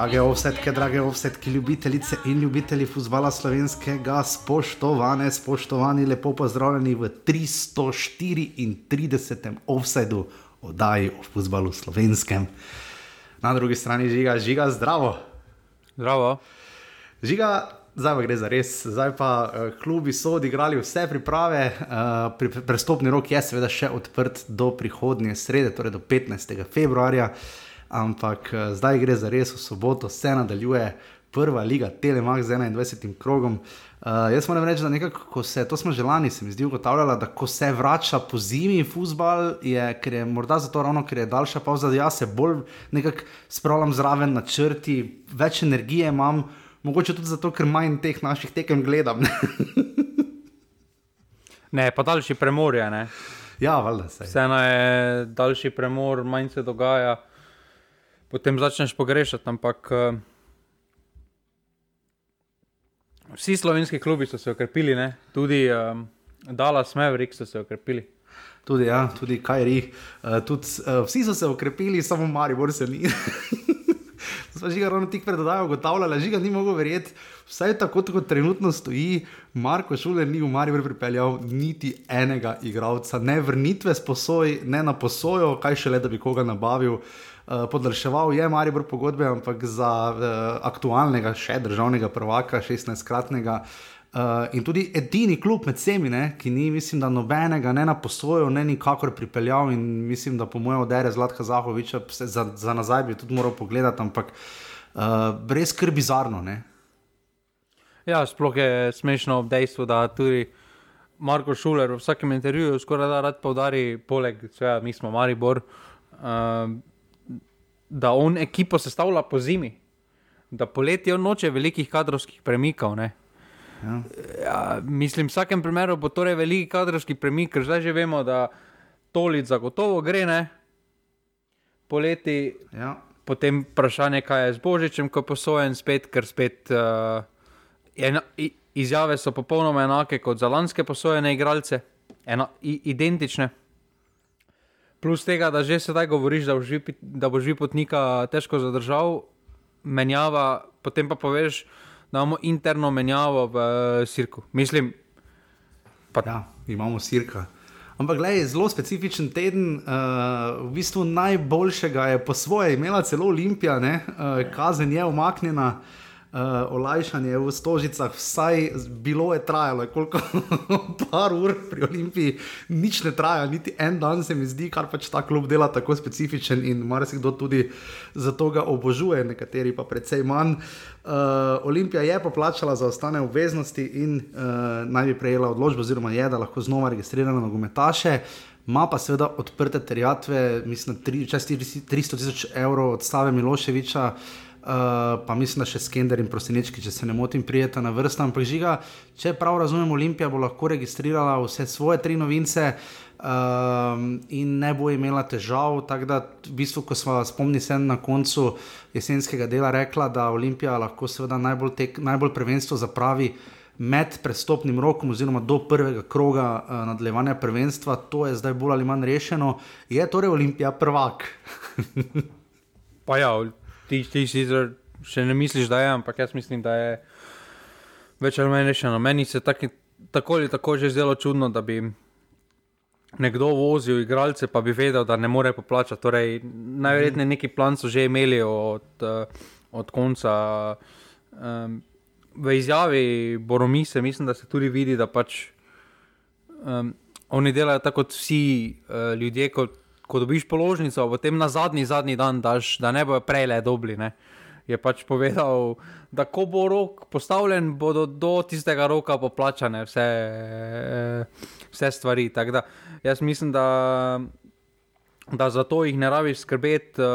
Drage ovsetke, drage ovsetke, ljubitelice in ljubitelji futbola slovenskega, spoštovane, spoštovani, lepo pozdravljeni v 334. offsetu oddaji o futbalu slovenskem. Na drugi strani žiga, žiga, zdravo. Zdravo. Žiga, zdaj pa gre za res. Zdaj pa uh, klubi so odigrali vse priprave. Uh, pri, prestopni rok je seveda še odprt do prihodnje srede, torej do 15. februarja. Ampak uh, zdaj gre za res, v soboto se nadaljuje prva liga Telemax z 21. krogom. Uh, jaz moram reči, da nekako, ko se to smo že lani, se mi zdi ugotavljala, da ko se vrača po zimi futbal, je, ker je morda zato ravno, ker je daljša pauza, da jaz se bolj nekako spravljam zraven na črti, več energije imam, mogoče tudi zato, ker manj teh naših tekem gledam. Ne, ne pa daljši premor je. Ne? ja, valjda se. Vseeno je daljši premor, manj se dogaja, potem začneš pogrešati. Ampak uh, vsi slovenski klubi so se okrepili, ne? tudi um, Dallas Mavericks so se okrepili. Tudi, ja, tudi Kajri. Uh, tudi, uh, vsi so se okrepili, samo Maribor se ni. Smo že ravno tik pred oddajo ugotavljali, že ga ni mogel verjeti. Vsaj tako, kot trenutno stoji, Marko Šuler ni v Maribor pripeljal niti enega igralca, ne vrnitve sposoj, ne na posojo, kaj šele, da bi koga nabavil. Uh, podaljševal je Maribor pogodbe, ampak za uh, aktualnega, še državnega prvaka, 16-kratnega. Uh, in tudi edini klub med vsemi, ne, ki ni, mislim, da nobenega, ne na posojo, ne nikakor pripeljal. In mislim, da po mojem odere Zlatka Zahoviča, za, za nazaj bi tudi moral pogledati, ampak uh, brez skrbi bizarno. Ne. Ja, sploh je smešno ob dejstvu, da tudi Marko Šuler v vsakem intervjuju skoraj da rad poudari, poleg tega, mi smo Maribor, uh, da on ekipo sestavlja po zimi, da poletje noče velikih kadrovskih premikov. Ne. Ja. Ja, mislim, v vsakem primeru bo torej veliki kadrovski premik, ker zdaj že vemo, da tolic zagotovo gre, ne? poleti. Ja. Potem vprašanje, kaj je z Božičem, ko je posojen spet, ker spet uh, ena, izjave so popolnoma enake kot za lanske posojene igralce, ena, i, identične. Plus tega, da že sedaj govoriš, da boš vi- da boš vi potnika težko zadržal, menjava, potem pa poveš, da imamo interno menjavo v uh, Sirku. Mislim, pa, Ja, imamo sirka. Ampak, gledaj, zelo specifičen teden, uh, v bistvu najboljšega je po svoje imela celo Olimpija, uh, kazen je umaknjena, uh, olajšanje v stožicah, vsaj bilo je trajalo, koliko par ur pri Olimpiji, nič ne traja, niti en dan se mi zdi, kar pač ta klub dela tako specifičen in marsikdo tudi zato ga obožuje, nekateri pa precej manj. Uh, Olimpija je poplačala za ostane obveznosti in uh, naj bi prejela odločbo, oziroma je, da lahko znova registrira nogometaše. Ma pa seveda odprte terjatve, mislim, na čez 300 tisoč evrov od Stave Miloševiča, uh, pa mislim, da še Skender in Prosenečki, če se ne motim, prijeta na vrsta. Ampak žiga, če prav razumem, Olimpija bo lahko registrirala vse svoje tri novince. Um, in ne bo imela težav. Tako da, v bistvu, ko smo spomnili se na koncu jesenskega dela, rekla, da Olimpija lahko seveda najbolj, tek, najbolj prvenstvo zapravi med prestopnim rokom, oziroma do prvega kroga uh, nadaljevanja prvenstva, to je zdaj bolj ali manj rešeno. Je torej Olimpija prvak? pa ja, ti, ti si zdaj še ne misliš, da je, ampak jaz mislim, da je več ali manj rešeno. Meni se taki, tako ali tako že zelo čudno, da bi nekdo vozil igralce, pa bi vedel, da ne more poplačati. Torej, najverjetneje neki plan so že imeli od, eh, od konca. Um, v izjavi Boromise mislim, da se tudi vidi, da pač um, oni delajo tako kot vsi uh, ljudje, ko, ko dobiš položnico, potem na zadnji, zadnji dan daš, da ne bojo prej le dobri. Ne? Je pač povedal, da ko bo rok postavljen, bodo do tistega roka poplačane vse, vse stvari. Tako da jaz mislim, da, da za to jih ne rabiš skrbeti.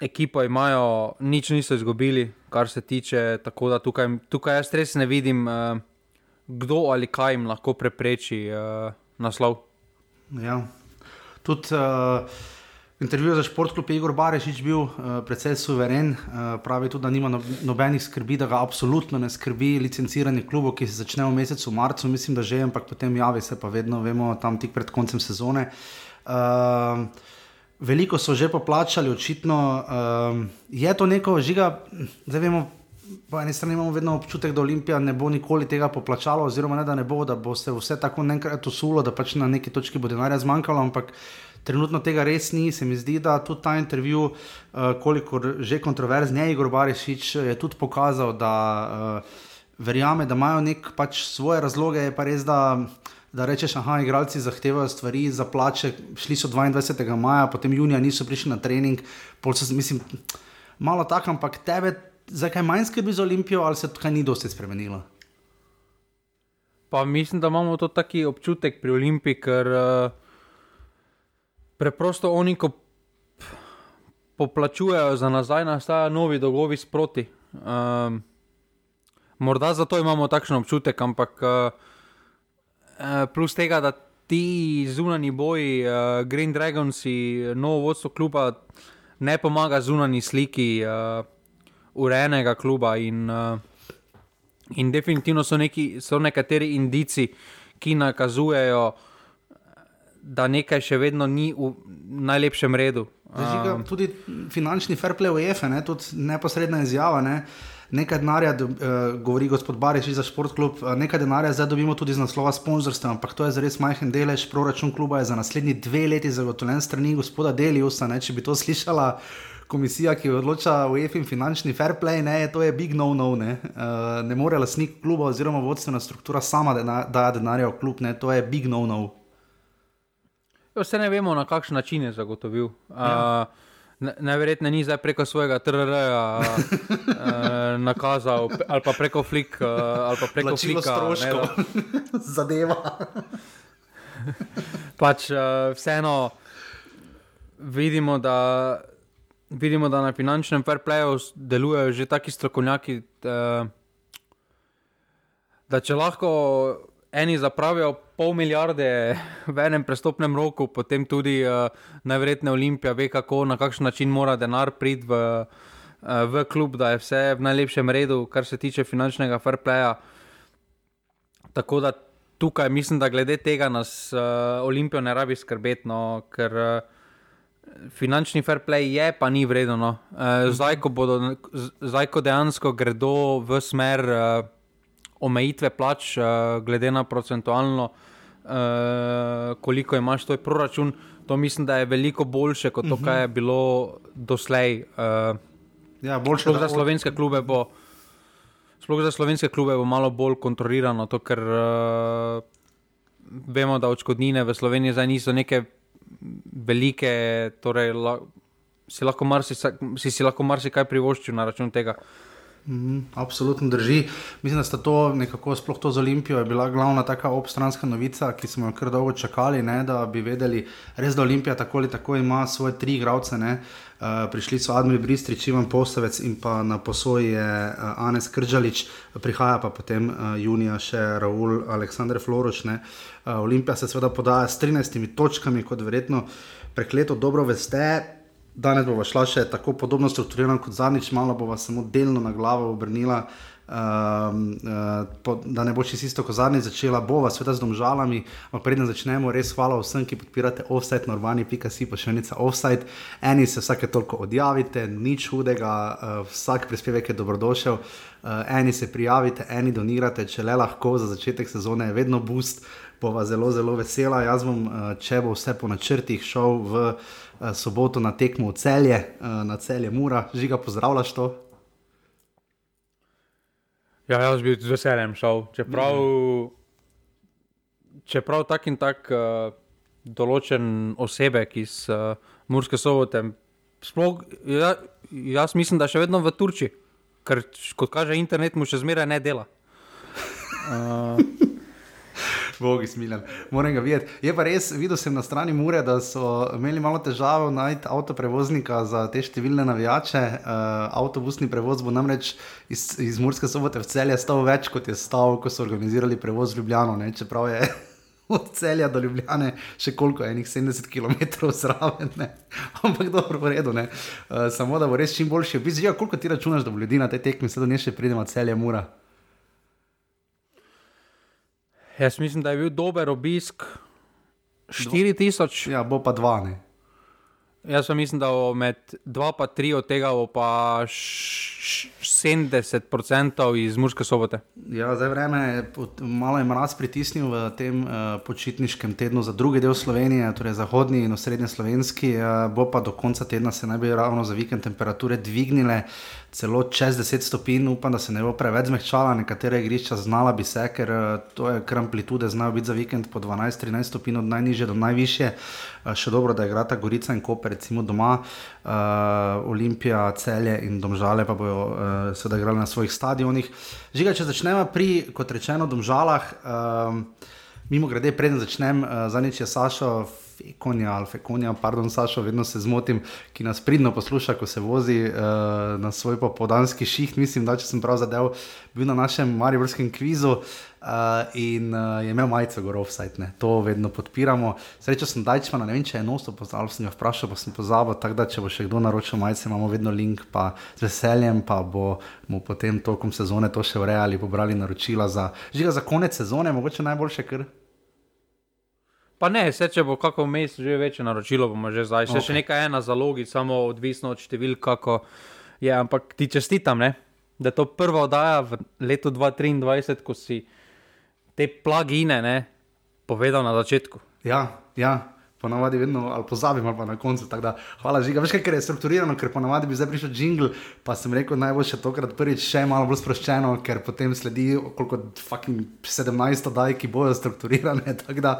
Ekipo imajo, nič niso izgubili, kar se tiče. Tako da tukaj, tukaj jaz res ne vidim, kdo ali kaj jim lahko prepreči naslov. Ja. Tudi uh, intervju za športklub je Igor Barešič bil uh, precej suveren. Uh, pravi tudi, da nima no, nobenih skrbi, da ga absolutno ne skrbi licenciranje klubov, ki se začne v mesecu marcu, mislim, da že, ampak potem javi se pa vedno, vemo, tam tik pred koncem sezone. Uh, veliko so že poplačali, očitno um, je to neko žiga, zdaj vemo. Po eni strani imamo vedno občutek, da Olimpija ne bo nikoli tega poplačala, oziroma ne, da ne bo, da bo se vse tako enkrat usulo, da pač na neki točki bo denarja zmanjkalo, ampak trenutno tega res ni. Se mi zdi, da tudi ta intervju, uh, kolikor že kontroverzen je, Igor Barišič je tudi pokazal, da uh, verjame, da imajo nek pač svoje razloge, je pa res, da da rečeš, da igralci zahtevajo stvari za plače. Šli so 22. maja, potem junija niso prišli na trening. So, mislim, malo tako, ampak tebe, zakaj manj skrbi za Olimpijo, ali se tukaj ni dosti spremenilo? Pa mislim, da imamo to taki občutek pri Olimpiji, ker uh, preprosto oni, ko poplačujejo za nazaj, nastajajo novi dolgovi sproti. Um, morda zato imamo takšen občutek, ampak uh, plus tega, da ti zunani boji, uh, Green Dragons, novo vodstvo kluba, ne pomaga zunani sliki uh, urejenega kluba. In, uh, in definitivno so, neki, so nekateri indici, ki nakazujejo, da nekaj še vedno ni v najlepšem redu. Um, tudi finančni fair play v EFE, ne, tudi neposredna izjava. Ne nekaj denarja, do, uh, govori gospod Bariš za športklub, uh, nekaj denarja zdaj dobimo tudi z naslova sponzorstva, ampak to je za res majhen delež. Proračun kluba je za naslednji dve leti zagotovljen strani gospoda Deliusa. Ne, če bi to slišala komisija, ki odloča o EFI in finančni fair play, ne, to je big no-no. Ne, uh, ne more lasnik kluba oziroma vodstvena struktura sama da denarja v klub, ne, to je big no-no. Vse ne vemo, na kakšen način je zagotovil. Ja. Uh, Najverjetneje ni zdaj preko svojega TRR-ja uh, nakazal, ali pa preko flik, uh, ali pa preko flika, stroško. Zadeva. pač uh, vseeno vidimo da, vidimo, da na finančnem fair playu delujejo že taki strokovnjaki, uh, da če lahko eni zapravijo pol milijarde v enem prestopnem roku, potem tudi uh, najverjetneje Olimpija ve, kako na kakšen način mora denar priti v, uh, v klub, da je vse v najlepšem redu, kar se tiče finančnega fair playa. Tako da tukaj mislim, da glede tega nas uh, Olimpijo ne rabi skrbeti, no, ker uh, finančni fair play je, pa ni vredno. No. Uh, zdaj, ko bodo, zdaj, ko dejansko gredo v smer. Uh, omejitve plač, uh, glede na procentualno, uh, koliko imaš tvoj proračun, to mislim, da je veliko boljše kot to, uh -huh. kar je bilo doslej. Uh, ja, boljše za slovenske klube bo. Sploh za slovenske klube bo malo bolj kontrolirano, to, ker uh, vemo, da odškodnine v Sloveniji zdaj niso neke velike, torej la, si lahko marsikaj si, si marsi privoščil na račun tega. Mm, absolutno drži. Mislim, da sta to nekako, sploh to z Olimpijo, bila glavna taka obstranska novica, ki smo jo kar dolgo čakali, ne, da bi vedeli, res da Olimpija tako ali tako ima svoje tri igralce. Uh, prišli so Admir Bristrič, Ivan Postavec in pa na posoji je uh, Anes Kržalič, prihaja pa potem uh, junija še Raul Aleksandr Floroč. Uh, Olimpija se seveda podaja s 13 točkami, kot verjetno prekleto dobro veste. Danes bomo šla še tako podobno strukturirano kot zadnjič, malo bomo samo delno na glavo obrnila. Um, uh, po, da ne bo čisto isto, kot zadnji začela, bova sveta z domžalami. Ampak preden začnemo, res hvala vsem, ki podpirate offside, normani, pika si pa še enica offside. Eni se vsake toliko odjavite, nič hudega, uh, vsak prispevek je dobrodošel. Uh, eni se prijavite, eni donirate, če le lahko za začetek sezone je vedno boost, bova zelo, zelo vesela. Jaz bom, uh, če bo vse po načrtih, šel v. Eh, soboto na tekmo v celje, eh, na celje Mura, žiga, pozdravljaš to. Ja, jaz bi z veseljem šel. Čeprav, mm. čeprav tak in tak uh, določen osebek iz uh, Murske sobote, sploh, ja, jaz mislim, da še vedno v Turčiji, ker kot kaže internet, mu še zmeraj ne dela. Uh, Bogi smilen, moram ga videti. Je pa res, videl sem na strani Mure, da so imeli malo težav najti avtoprevoznika za te številne navijače. Uh, avtobusni prevoz bo namreč iz, iz Murske sobote v celje stal več, kot je stal, ko so organizirali prevoz v Ljubljano. Ne? Čeprav je od celja do Ljubljane še koliko, enih 70 km zraven, ne? ampak dobro, v redu. Uh, samo da bo res čim boljši. Bizija, koliko ti računaš, da bo ljudi na tej tekmi, sedaj ne še pridemo celje Mura. Jaz mislim, da je bil dober obisk 4000. Ja, bo pa dva. Ne. Jaz pa mislim, da bo med 2 in 3 od tega bo pa 70% iz Murske sobote. Ja, zdaj vreme je malo je mraz pritisnil v tem uh, počitniškem tednu za drugi del Slovenije, torej zahodni in osrednji slovenski, uh, bo pa do konca tedna se naj bi ravno za vikend temperature dvignile. Celo čez 10 stopinj, upam, da se ne bo preveč zmehčala, nekatere igrišča znala bi se, ker eh, to je kar amplitude, znajo biti za vikend po 12-13 stopinj, od najnižje do najvišje. Eh, Še dobro, da igrata Gorica in Koper, recimo doma, uh, Olimpija, Celje in Domžale pa bojo uh, seveda igrali na svojih stadionih. Žiga, če začnemo pri, kot rečeno, Domžalah. Um, Mimo grede, preden začnem, uh, zadnjič je Sašo Fekonja ali Fekonja, pardon, Sašo, vedno se zmotim, ki nas pridno posluša, ko se vozi uh, na svoj popodanski šiht. Mislim, da če sem prav zadev, bil na našem Mariborskem kvizu uh, in uh, je imel majico gor offside, ne. to vedno podpiramo. Srečo sem Dajčmana, ne vem, če je nosto pozdravil, sem ga vprašal, pa sem pozabil, tako da če bo še kdo naročil majice, imamo vedno link, pa z veseljem, pa bomo potem tokom sezone to še urejali, pobrali naročila za, žiga za konec sezone, mogoče najboljše, ker. Pa ne, vse če bo kako mes že večje naročilo, bomo že zdaj. Še, okay. še nekaj je na zalogi, samo odvisno od številk, kako je. Ampak ti čestitam, ne? da je to prva oddaja v letu 2023, ko si te plagine ne, povedal na začetku. Ja, ja. Ponavadi vedno ali pozabim, ali pa na koncu. Da, hvala, žiga. Veš, ker je strukturirano, ker ponavadi bi zdaj prišel jingle, pa sem rekel, najboljše tokrat prvič še malo bolj sproščeno, ker potem sledi fucking 17 oddaj, ki bojo strukturirane. tako Da,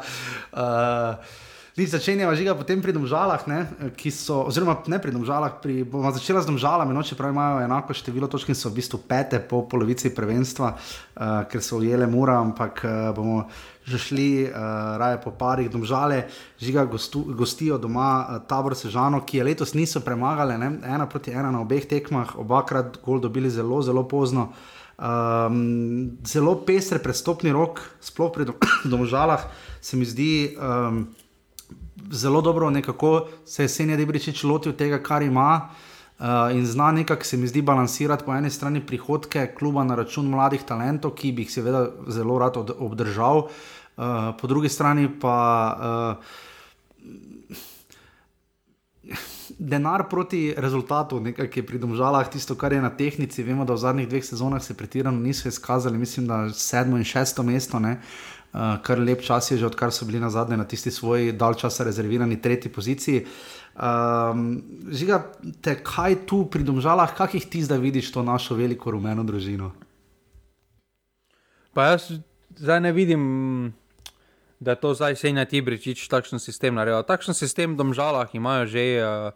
uh, Ti začenjava žiga potem pri domžalah, ne, ki so, oziroma ne pri domžalah, pri, bomo začela z domžalami, no, čeprav imajo enako število točk in so v bistvu pete po polovici prvenstva, uh, ker so ujele mura, ampak uh, bomo že šli uh, raje po parih domžale, žiga gostu, gostijo doma uh, tabor Sežano, ki je letos niso premagali, ne, ena proti ena na obeh tekmah, obakrat gol dobili zelo, zelo pozno. Um, zelo pester prestopni rok, sploh pri dom- domžalah, se mi zdi. Um, zelo dobro nekako se je Senja Debričič lotil tega, kar ima. Uh, in zna nekako se mi zdi balansirati po eni strani prihodke kluba na račun mladih talentov, ki bi jih seveda zelo rad od, obdržal, uh, po drugi strani pa uh, denar proti rezultatu, nekaj, ki je pri domžalah, tisto, kar je na tehnici. Vemo, da v zadnjih dveh sezonah se pretirano niso izkazali, mislim, da sedmo in šesto mesto. Ne? Uh, kar lep čas je že, odkar so bili na zadnje na tisti svoji dalj časa rezervirani tretji poziciji. Um, žiga, te kaj tu pri domžalah, kakih ti zdaj vidiš to našo veliko rumeno družino? Pa jaz zdaj ne vidim, da je to zdaj Senja Tibričič takšen sistem naredil. Takšen sistem domžalah imajo že uh,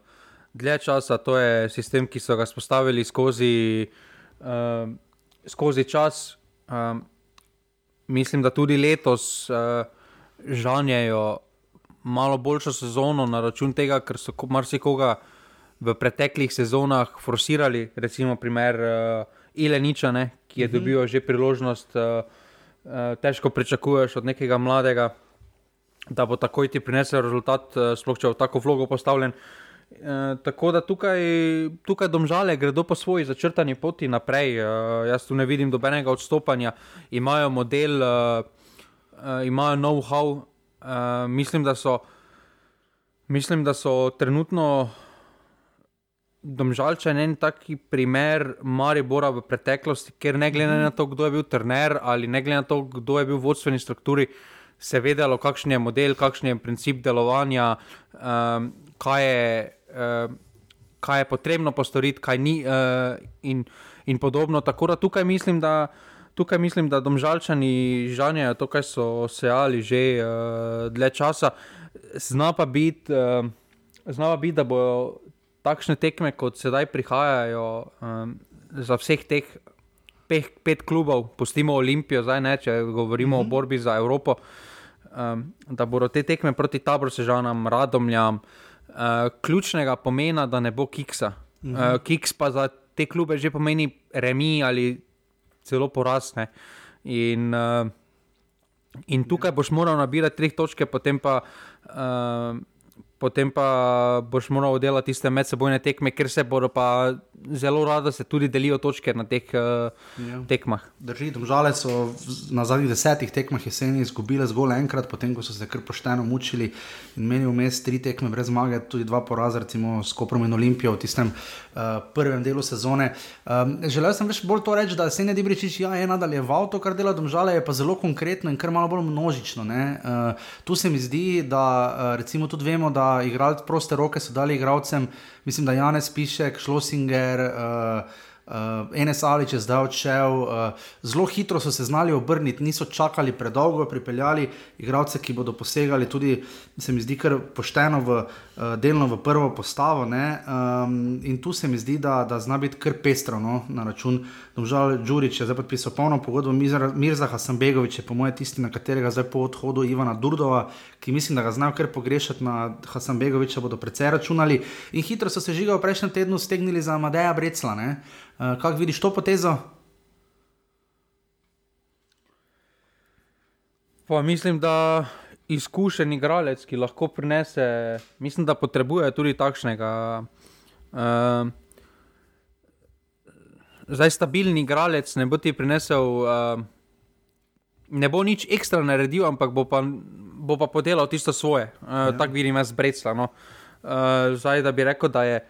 dlje časa, to je sistem, ki so ga spostavili skozi, uh, skozi čas. Um, mislim, da tudi letos uh, žanjejo malo boljšo sezono na račun tega, ker so ko- marsikoga v preteklih sezonah forsirali, recimo primer uh, Ileniča, ne, ki je -huh. dobil že priložnost. Uh, uh, težko pričakuješ od nekega mladega, da bo takoj ti prinesel rezultat, uh, sploh če je v tako vlogo postavljen. Uh, tako da tukaj, tukaj domžale gredo po svoji začrtani poti naprej. Uh, jaz tu ne vidim dobenega odstopanja. Imajo model, uh, uh, imajo know-how. Uh, mislim, da so, mislim, da so trenutno Domžalčan en taki primer Maribora v preteklosti, ker ne glede na to, kdo je bil trener ali ne glede na to, kdo je bil v vodstveni strukturi, se je vedelo, kakšen je model, kakšen je princip delovanja, um, kaj, je, um, kaj je potrebno postoriti, kaj ni uh, in, in podobno. Tako da tukaj mislim, da. Tukaj mislim, da domžalčani žanjejo to, kar so sejali že uh, dlje časa. Zna pa biti, uh, zna pa biti, da bodo takšne tekme, kot sedaj prihajajo um, za vseh teh peh, pet klubov, pustimo Olimpijo, zdaj ne, če govorimo mm -hmm. o borbi za Evropo, um, da bodo te tekme proti Taborsežanam, Radomljam, uh, ključnega pomena, da ne bo kiksa. Mm -hmm. uh, kiks pa za te klube že pomeni remi ali celo porasne. In, uh, in tukaj boš moral nabirati tri točke, potem pa. Uh, potem pa boš moral delati tiste medsebojne tekme, ker se bodo pa zelo rado se tudi delijo točke na teh uh, ja. tekmah. Drži, domžale so na zadnjih desetih tekmah jeseni izgubile zgolj enkrat, potem ko so se kar pošteno mučili in meni vmes tri tekme brez zmage, tudi dva poraza, recimo s Koprom in Olimpijo v tistem uh, prvem delu sezone. Um, želel sem več bolj to reči, da se ne Dibričič ja, je nadaljeval to, kar dela domžale, je pa zelo konkretno in kar malo bolj množično. Uh, tu se mi zdi, da uh, recimo tudi vemo, da igralci proste roke so dali igralcem, mislim, da Janes Pišek, Šlosinger. Uh, Uh, Enes Alič je zdaj odšel, uh, zelo hitro so se znali obrniti, niso čakali predolgo, pripeljali igralce, ki bodo posegali tudi, se mi zdi, kar pošteno v delno v prvo postavo. Um, in tu se mi zdi, da, da zna biti kar pestro no, na račun. Domžal Đurič je zdaj podpisal polno pogodbo, Mirza Hasanbegovič je po mojem tisti, na katerega zdaj po odhodu Ivana Durdova, ki mislim, da ga znajo kar pogrešati na Hasanbegoviča, bodo precej računali. In hitro so se žiga v prejšnjem tednu stegnili za Madeja Brecla. Ne? Uh, Kako vidiš to potezo? Pa mislim, da izkušen igralec, ki lahko prinese, mislim, da potrebuje tudi takšnega. Uh, zdaj, stabilni igralec ne bo ti prinesel, uh, ne bo nič ekstra naredil, ampak bo pa, bo pa podelal tisto svoje. Uh, ja. Tako vidim jaz brecla. No. Uh, zdaj, da bi rekel, da je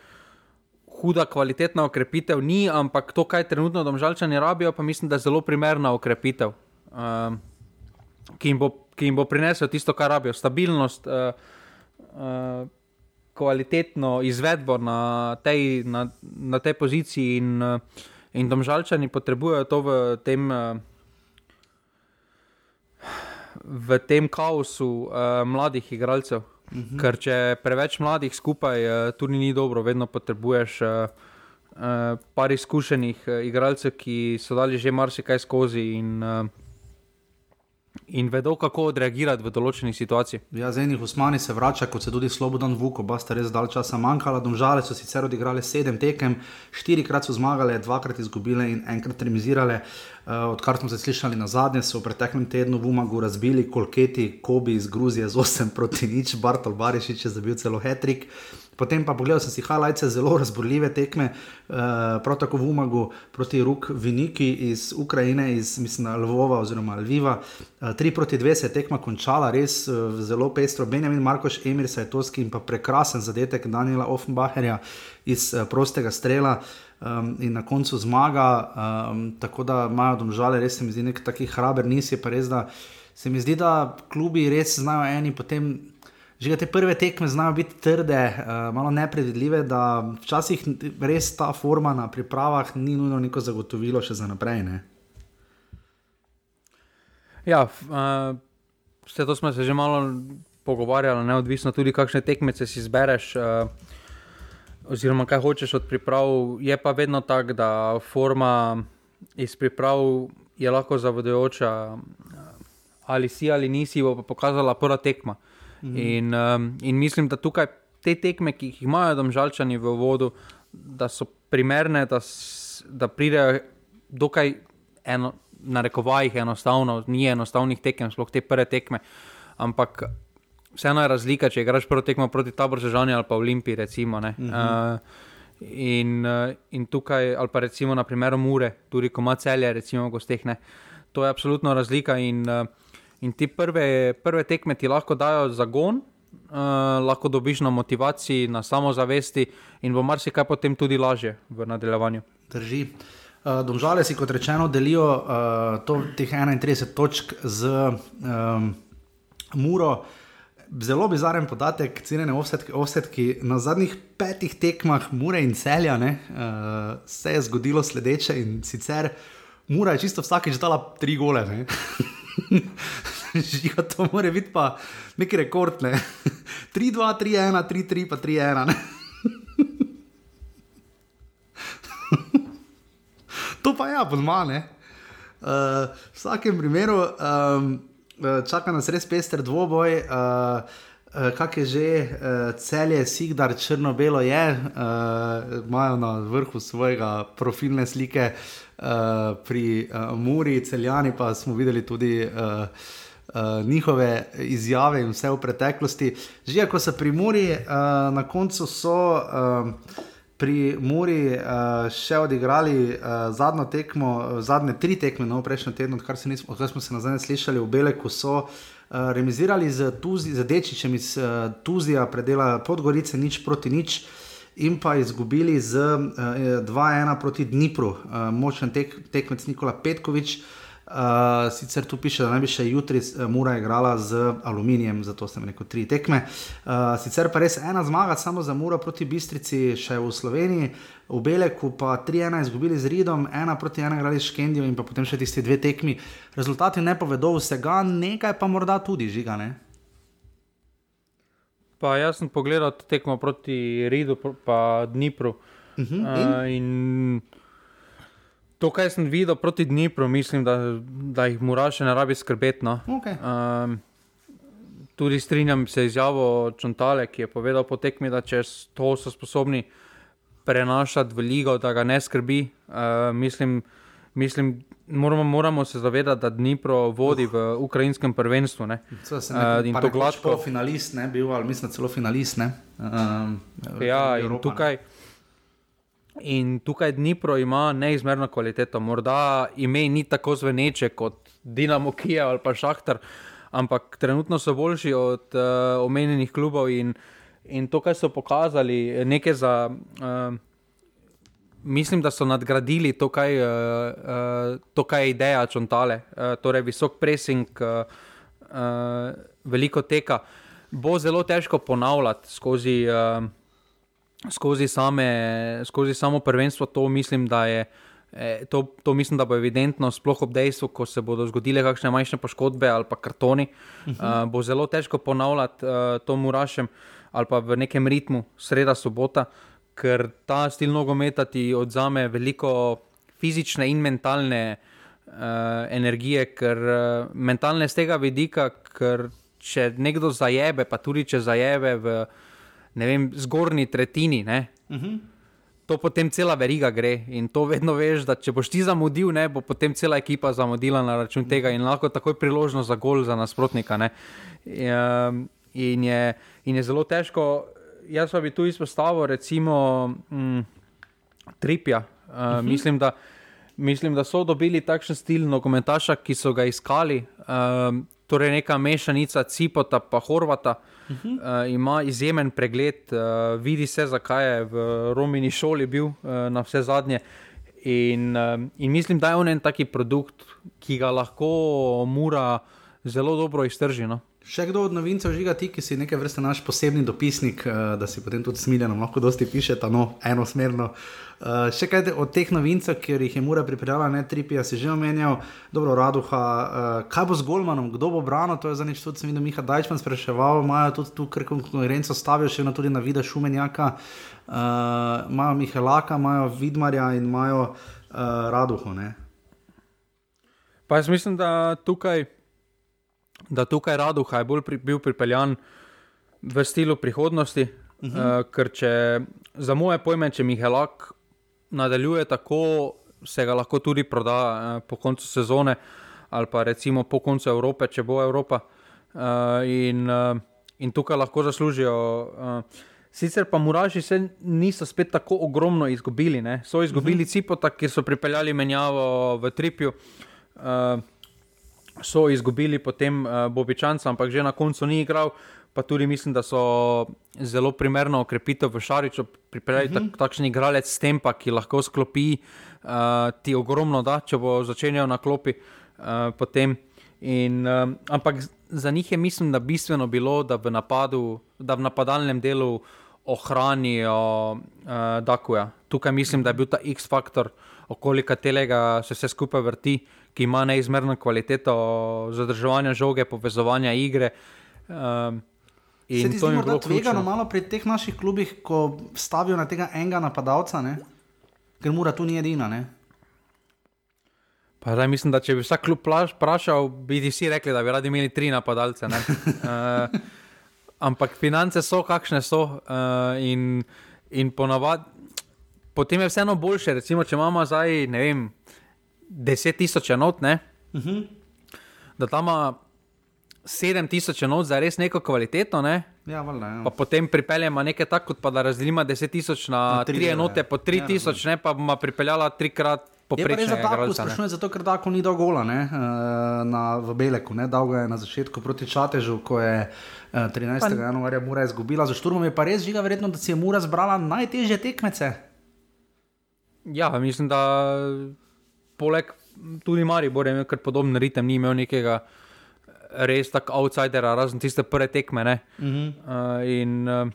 huda kvalitetna okrepitev ni, ampak to, kaj trenutno domžalčani rabijo, pa mislim, da je zelo primerna okrepitev, uh, ki, jim bo, ki jim bo prinesel tisto, kar rabijo, stabilnost, uh, uh, kvalitetno izvedbo na tej, na, na tej poziciji, in, uh, in domžalčani potrebujejo to v tem. Uh, V tem kaosu uh, mladih igralcev, -hmm. Ker če preveč mladih skupaj, uh, tudi ni dobro, vedno potrebuješ uh, uh, par izkušenih uh, igralcev, ki so dali že marsikaj skozi. In, uh, In vedo, kako odreagirati v določenih situacijah. Ja, z enih usmani se vrača, kot se tudi Slobodan Vuk, oba sta res dal časa manjkala. Domžale so sicer odigrali sedem tekem, štirikrat so zmagale, dvakrat izgubile in enkrat remizirale. Uh, odkar smo se slišali na zadnje, so v preteklem tednu v Umagu razbili kolketi, Kobi iz Gruzije z 8 proti nič, Bartol Barišič je zabil celo hetrik. Potem pa pogledal sem si highlights zelo razborljive tekme, uh, prav tako v Umagu proti Ruk Viniki iz Ukrajine, iz mislim, Lvova oziroma Lviva. 3 uh, proti 2 se je tekma končala, res uh, zelo pestro. Benjamin Markoš, Emir Sajtovski in pa prekrasen zadetek Daniela Offenbacherja iz uh, prostega strela. Um, in na koncu zmaga, um, tako da imajo domžale, res se mi zdi, nek taki hraber, nisi pa res, da se mi zdi, da klubi res znajo eni potem Že te prve tekme znajo biti trde, uh, malo nepredvidljive, da včasih res ta forma na pripravah ni nujno neko zagotovilo še za naprej. Ne? Ja, uh, vse to smo se že malo pogovarjali, neodvisno tudi, kakšne tekmece si izbereš, uh, oziroma kaj hočeš od priprav. Je pa vedno tako, da forma iz priprav je lahko zavodujoča, ali si ali nisi, bo pa pokazala prva tekma. Uh, Mhm. In, um, in mislim, da tukaj te tekme, ki jih imajo domžalčani v vodu, da so primerne, da, da pridejo dokaj eno, na rekovajih enostavno, ni enostavnih tekem, sploh te prve tekme. Ampak vseeno je razlika, če igraš prvo tekmo proti taboru Žani ali pa Olimpiji. Recimo, uh -huh. uh, in, uh, in tukaj, ali pa recimo na primeru Mure, tudi ko ima celje, recimo, gosteh, ne, to je absolutno razlika. In, uh, In ti prve, prve tekme ti lahko dajo zagon, uh, lahko dobiš na motivaciji, na samozavesti in bo marsikaj potem tudi lažje v nadaljevanju. Drži. Uh, domžale si, kot rečeno, delijo uh, to, teh 31 točk z um, Muro. Zelo bizaren podatek, cenjene offsetke. Na zadnjih petih tekmah Mure in Celja ne, uh, se je zgodilo sledeče in sicer Mura je čisto vsakeč dala tri gole. Žiga, to mora biti pa neki rekord. Ne? 3, 2, 3, 1, 3, 3, pa 3, 1. to pa je, ja, pod mane. Uh, v vsakem primeru um, čaka nas res pester dvoboj. Uh, Uh, Kaj je že, uh, celje, Sigdar, črno-belo je, imajo uh, na vrhu svojega profilne slike uh, pri uh, Muri, celjani pa smo videli tudi uh, uh, njihove izjave in vse v preteklosti. Že ko so pri Muri, uh, na koncu so. Uh, Pri Muri uh, še odigrali uh, zadnjo tekmo, zadnje tri tekme, no, prejšnji teden, odkar, nismo, odkar smo se nazaj slišali v Beleku, so uh, remizirali z, Tuzi, z Dečičem iz uh, Tuzija, predela Podgorice, nič proti nič, in pa izgubili z uh, 2-1 proti Dnipru, uh, močen tek, tekmec Nikola Petkovič. Uh, Uh, sicer tu piše, da naj bi še jutri uh, Mura igrala z aluminijem, zato sem rekel tri tekme. Uh, sicer pa res ena zmaga, samo za Mura proti Bistrici, še v Sloveniji, v Beleku pa 3-1 izgubili z Ridom, ena proti ena igrali s Kendijo in potem še tisti dve tekmi. Rezultati ne povedo vsega, nekaj pa morda tudi žiga. Pa jaz sem pogledal tekmo proti Ridu, pa Dnipru. Uh -huh, in? Uh, in To, kar sem videl proti Dnipru, mislim, da, da jih mora še ne rabi skrbeti. No. Okay. Um, tudi strinjam se izjavo Čontale, ki je povedal po tekmi, da če to so sposobni prenašati v ligo, da ga ne skrbi. Uh, mislim, mislim moramo, moramo se zavedati, da Dnipro vodi uh. v ukrajinskem prvenstvu. Ne. Uh, in to gladko. Finalist, ne bil, ali mislim, celo finalist. Um, ja, in tukaj. Ne. In tukaj Dnipro ima neizmerno kvaliteto. Morda ime ni tako zveneče kot Dinamo Kijev ali pa Šahtar, ampak trenutno so boljši od uh, omenjenih klubov in, in to, kar so pokazali, nekaj za. Uh, Mislim, da so nadgradili to, kaj, uh, uh, to, kaj je ideja Čontale, uh, torej visok pressing, uh, uh, veliko teka. Bo zelo težko ponavljati skozi. Uh, skozi, same, skozi samo prvenstvo, to mislim, da je. To, to mislim, da bo evidentno, sploh ob dejstvu, ko se bodo zgodile kakšne manjše poškodbe ali pa kartoni, uh -huh. uh, bo zelo težko ponavljati uh, to murašem ali pa v nekem ritmu, sreda, sobota, ker ta stil nogometa ti odzame veliko fizične in mentalne uh, energije, ker uh, mentalne z tega vidika, ker če nekdo zajebe, pa tudi če zajebe v ne vem, zgornji tretjini. Uh mhm. -huh. To potem cela veriga gre in to vedno veš, da če boš ti zamudil, ne, bo potem cela ekipa zamudila na račun tega in lahko takoj priložnost za gol za nasprotnika. Um, in, je, in je zelo težko. Jaz pa bi tu izpostavil, recimo, mm, Tripja. Uh, uh -huh. mislim, da, mislim, da so dobili takšen stil nogometaša, ki so ga iskali. Um, torej, neka mešanica Cipota in Horvata. Uh -huh. uh, ima izjemen pregled, uh, vidi se, zakaj je v Romini šoli bil uh, na vse zadnje. In, uh, in mislim, da je on en taki produkt, ki ga lahko mora zelo dobro iztržiti. No? Še kdo od novincev žiga ti, ki si nekaj vrste naš posebni dopisnik, uh, da si potem tudi smiljen, lahko dosti pišete, no, enosmerno. Uh, še kaj od teh novincev, ki jih je Mura pripeljala, ne tripija, si že omenjal, dobro, Raduha, uh, kaj bo z Golmanom, kdo bo branil, to je za nič tudi, sem videl, Miha Dajčman spraševal, imajo tudi tu kar konkurenco, stavijo še na tudi na vide Šumenjaka, imajo Mihelaka, imajo Vidmarja in imajo uh, Raduho. Ne? Pa jaz mislim, da tukaj da tukaj Raduha je bolj pri, bil pripeljan v slogu prihodnosti. Uh -huh. uh, ker če za moje pojme, če Mihelak nadaljuje tako, se ga lahko tudi proda uh, po koncu sezone ali pa recimo po koncu Evrope, če bo Evropa. Uh, in, uh, in tukaj lahko zaslužijo. Uh, Sicer pa Muraži se niso spet tako ogromno izgubili. Ne? So izgubili uh mhm. -huh. Cipota, ki so pripeljali menjavo v Tripju. Uh, so izgubili potem uh, Bobičanca, ampak že na koncu ni igral. Pa tudi mislim, da so zelo primerno okrepitev v Šariču pripeljali uh -huh. tak, takšen igralec s tem, pa, ki lahko sklopi uh, ti ogromno, da če bo začenjal na klopi. Uh, potem. In, um, ampak za njih je mislim, da bistveno bilo, da v, napadu, da v napadalnem delu ohranijo uh, Dakuja. Tukaj mislim, da je bil ta X-faktor, okoli katerega se vse skupaj vrti. Uh, ki ima neizmerno kvaliteto zadrževanja žoge, povezovanja igre. Um, Se ti zdi, da je tvegano malo pri teh naših klubih, ko stavijo na tega enega napadalca, ne? ker mora tu ni edina. Ne? Pa, zdaj, mislim, da če bi vsak klub vprašal, bi ti vsi rekli, da bi radi imeli tri napadalce. uh, ampak finance so, kakšne so. Uh, in, in ponavad, potem je vseeno boljše. Recimo, če imamo zdaj, ne vem, deset tisoč enot, uh mhm. -huh. da tam 7000 enot za res neko kvaliteto, ne? Ja, valjda, ja. pa potem pripeljemo nekaj tako, kot pa da razdelimo 10.000 na Na tri 3 dele, enote ja. po 3000, ne pa bomo pripeljala trikrat Je pa res za tako igralca. ne. sprašuje, zato ker tako ni dal gola ne, eh, na, v Beleku. Ne. Dal ga je na začetku proti Čatežu, ko je eh, 13. Pa- januarja Mura izgubila za šturmom. Je pa res žiga verjetno, da si je Mura zbrala najtežje tekmece. Ja, mislim, da poleg tudi Maribor je imel kar podoben ritem, ni imel nekega res tako outsidera, razen tiste prve tekme. ne. Uh -huh. Uh, in, uh,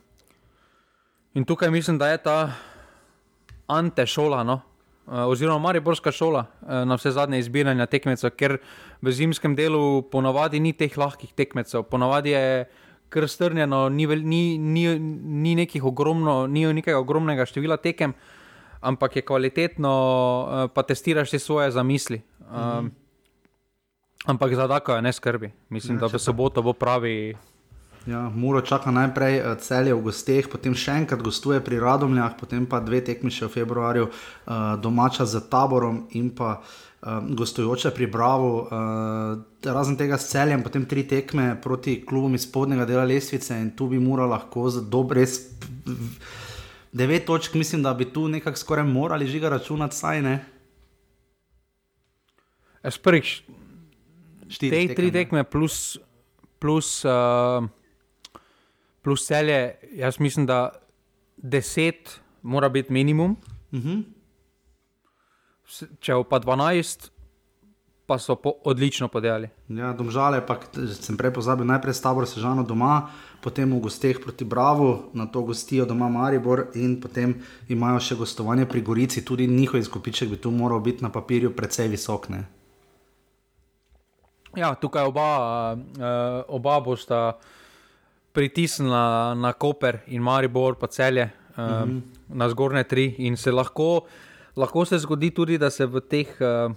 in tukaj mislim, da je ta ante šola, no? uh, oziroma Mariborska šola, uh, na vse zadnje izbiranja tekmecev, ker v zimskem delu ponavadi ni teh lahkih tekmecev, ponavadi je kar strnjeno, ni, ni, ni, ni, ogromno, ni nekega ogromnega števila tekem, ampak je kvalitetno, uh, pa testiraš te svoje zamisli. Um, Ampak za tako je ne skrbi. Mislim, Ja, da v soboto bo pravi Ja, Muro čaka najprej eh, celje v gosteh, potem še enkrat gostuje pri Radomljah, potem pa dve tekmi še v februarju, uh, domača z taborom in pa uh, gostujoče pri Bravo. Uh, razen tega s celjem, potem tri tekme proti klubom iz spodnjega dela lestvice in tu bi Mura lahko za dobre res. Devet točk, mislim, da bi tu nekako skoraj morali žiga računati, saj ne. Jaz prvič Štiri te tri tekme plus, plus, uh, plus celje, jaz mislim, da deset mora biti minimum, Mhm. S- če pa dvanajst, pa so po, odlično podelali. Ja, domžale, pa sem prej pozabil, najprej s tabor sežano doma, potem v gosteh proti Bravo, na to gostijo doma Maribor in potem imajo še gostovanje pri Gorici, tudi njihov izkupiček bi tu moral biti na papirju precej visok. Ne? Ja, tukaj oba, uh, oba bosta pritisnila na Koper in Maribor, pa celje, uh, mm -hmm. na zgornje tri. In se lahko, lahko se zgodi tudi, da se v teh, uh,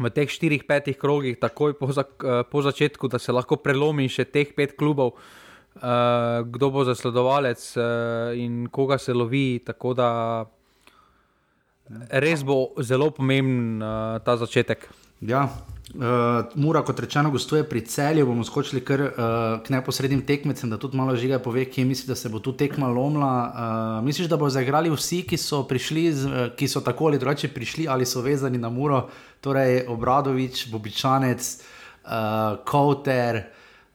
v teh štirih, petih krogih, takoj po, za, uh, po začetku, da se lahko prelomi še teh pet klubov, uh, kdo bo zasledovalec uh, in koga se lovi. Tako da res bo zelo pomemben uh, ta začetek. Ja, uh, Mura, kot rečeno, gostuje pri celju, bomo skočili kar uh, k neposrednim tekmecem, da tudi malo žiga pove, kje misli, da se bo tu tekma lomila. Uh, misliš, da bo zaigrali vsi, ki so, prišli z, uh, ki so tako ali drugače prišli ali so vezani na Muro, torej Obradovič, Bobičanec, uh, Kouter,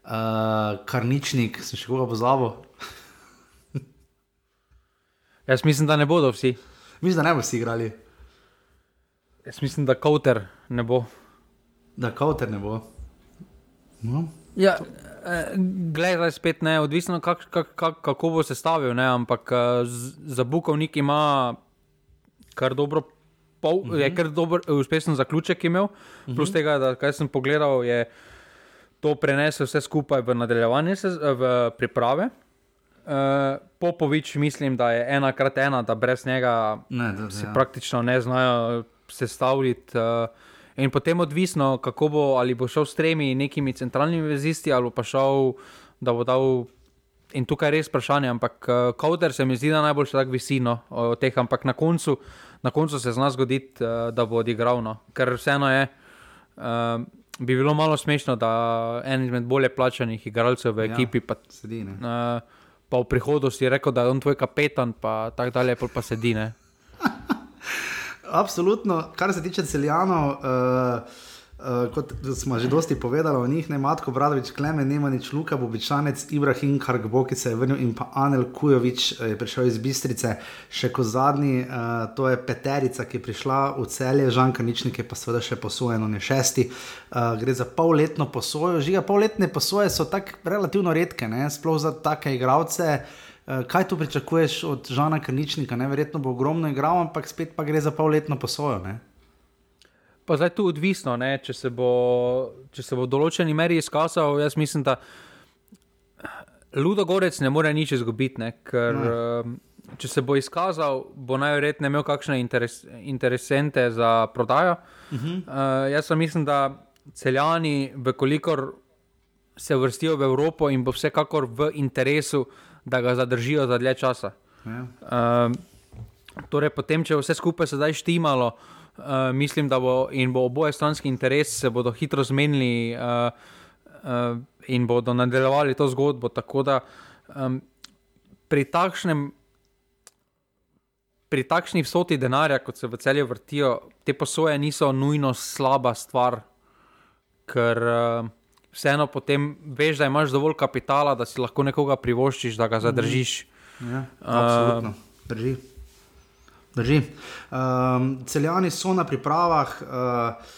uh, Karničnik, sem še koga pozabil. Jaz mislim, da ne bodo vsi. Mislim, da ne bo vsi igrali, Jaz mislim, da Kauter ne bo. Da Kouter ne bo. No. Ja, eh, gledaj, spet ne, odvisno kak, kak, kak, kako bo sestavil, ne, ampak eh, z- za Bukovnik ima kar dobro. Pol, uh -huh. Je kar dober, uspešen zaključek imel, uh -huh. plus tega, da kaj sem pogledal, je to prenesel vse skupaj v nadaljevanje, se, v priprave. Uh, Popovič, mislim, da je ena krat ena, da brez njega Ne, da, se ja. praktično ne znajo sestavljati. Uh, in potem odvisno, kako bo, ali bo šel s tremi nekimi centralnimi vezisti, ali pa šel, da bo dal. In tukaj je res vprašanje, ampak uh, Kauder se mi zdi, da najbolj še tako visino od teh, ampak na koncu, na koncu se zna zgoditi, uh, da bo odigral. No. Ker vseeno je, uh, bi bilo malo smešno, da en izmed bolje plačanih igralcev v Ja. ekipi, pa, Sedi, ne. uh, pa v prihodnosti rekel, da je on tvoj kapetan, pa tako dalje, pa sedi. Ne. Absolutno, kar se tiče celjanov, uh, uh, kot smo že dosti povedali o njih, ne Matko Bradovič, Klemen, Nemanič, Luka Bobičanec, Ibrahim Kargbo, ki se je vrnil in pa Anel Kujovič eh, je prišel iz Bistrice, še kot zadnji, uh, to je peterica, ki je prišla v celje, Žan Kaničnik je pa seveda še posojen, on je šesti. Uh, gre za polletno posojo, žiga polletne posoje so tako relativno redke, ne? sploh za take igralce. Eh, Kaj tu pričakuješ od Žana Krničnika? Neverjetno bo ogromno igral, ampak spet pa gre za polletno posojo. Ne? Pa zdaj tu odvisno, ne, če, se bo, če se bo v določeni meri izkazal. Jaz mislim, da Ludo Gorec ne more nič izgubiti, ne, ker um, če se bo izkazal, bo najverjetneje imel kakšne interes, interesente za prodajo. Uh -huh. uh, jaz pa mislim, da celjani, vkolikor se vrstijo v Evropo in bo vsekakor v interesu, da ga zadržijo za dlje časa. Ja. Um, torej, potem, če bo vse skupaj sedaj štimalo, uh, mislim, da bo in bo oboje stranski interes, se bodo hitro zmenili. Uh, uh, in bodo nadaljevali to zgodbo. Tako da um, pri takšnem. Pri takšni vsoti denarja, kot se v celju vrtijo, te posoje niso nujno slaba stvar, ker uh, vseeno potem veš, da imaš dovolj kapitala, da si lahko nekoga privoščiš, da ga zadržiš. Ja, absolutno. Uh, Drži. Drži. Um, celjani so na pripravah. Uh,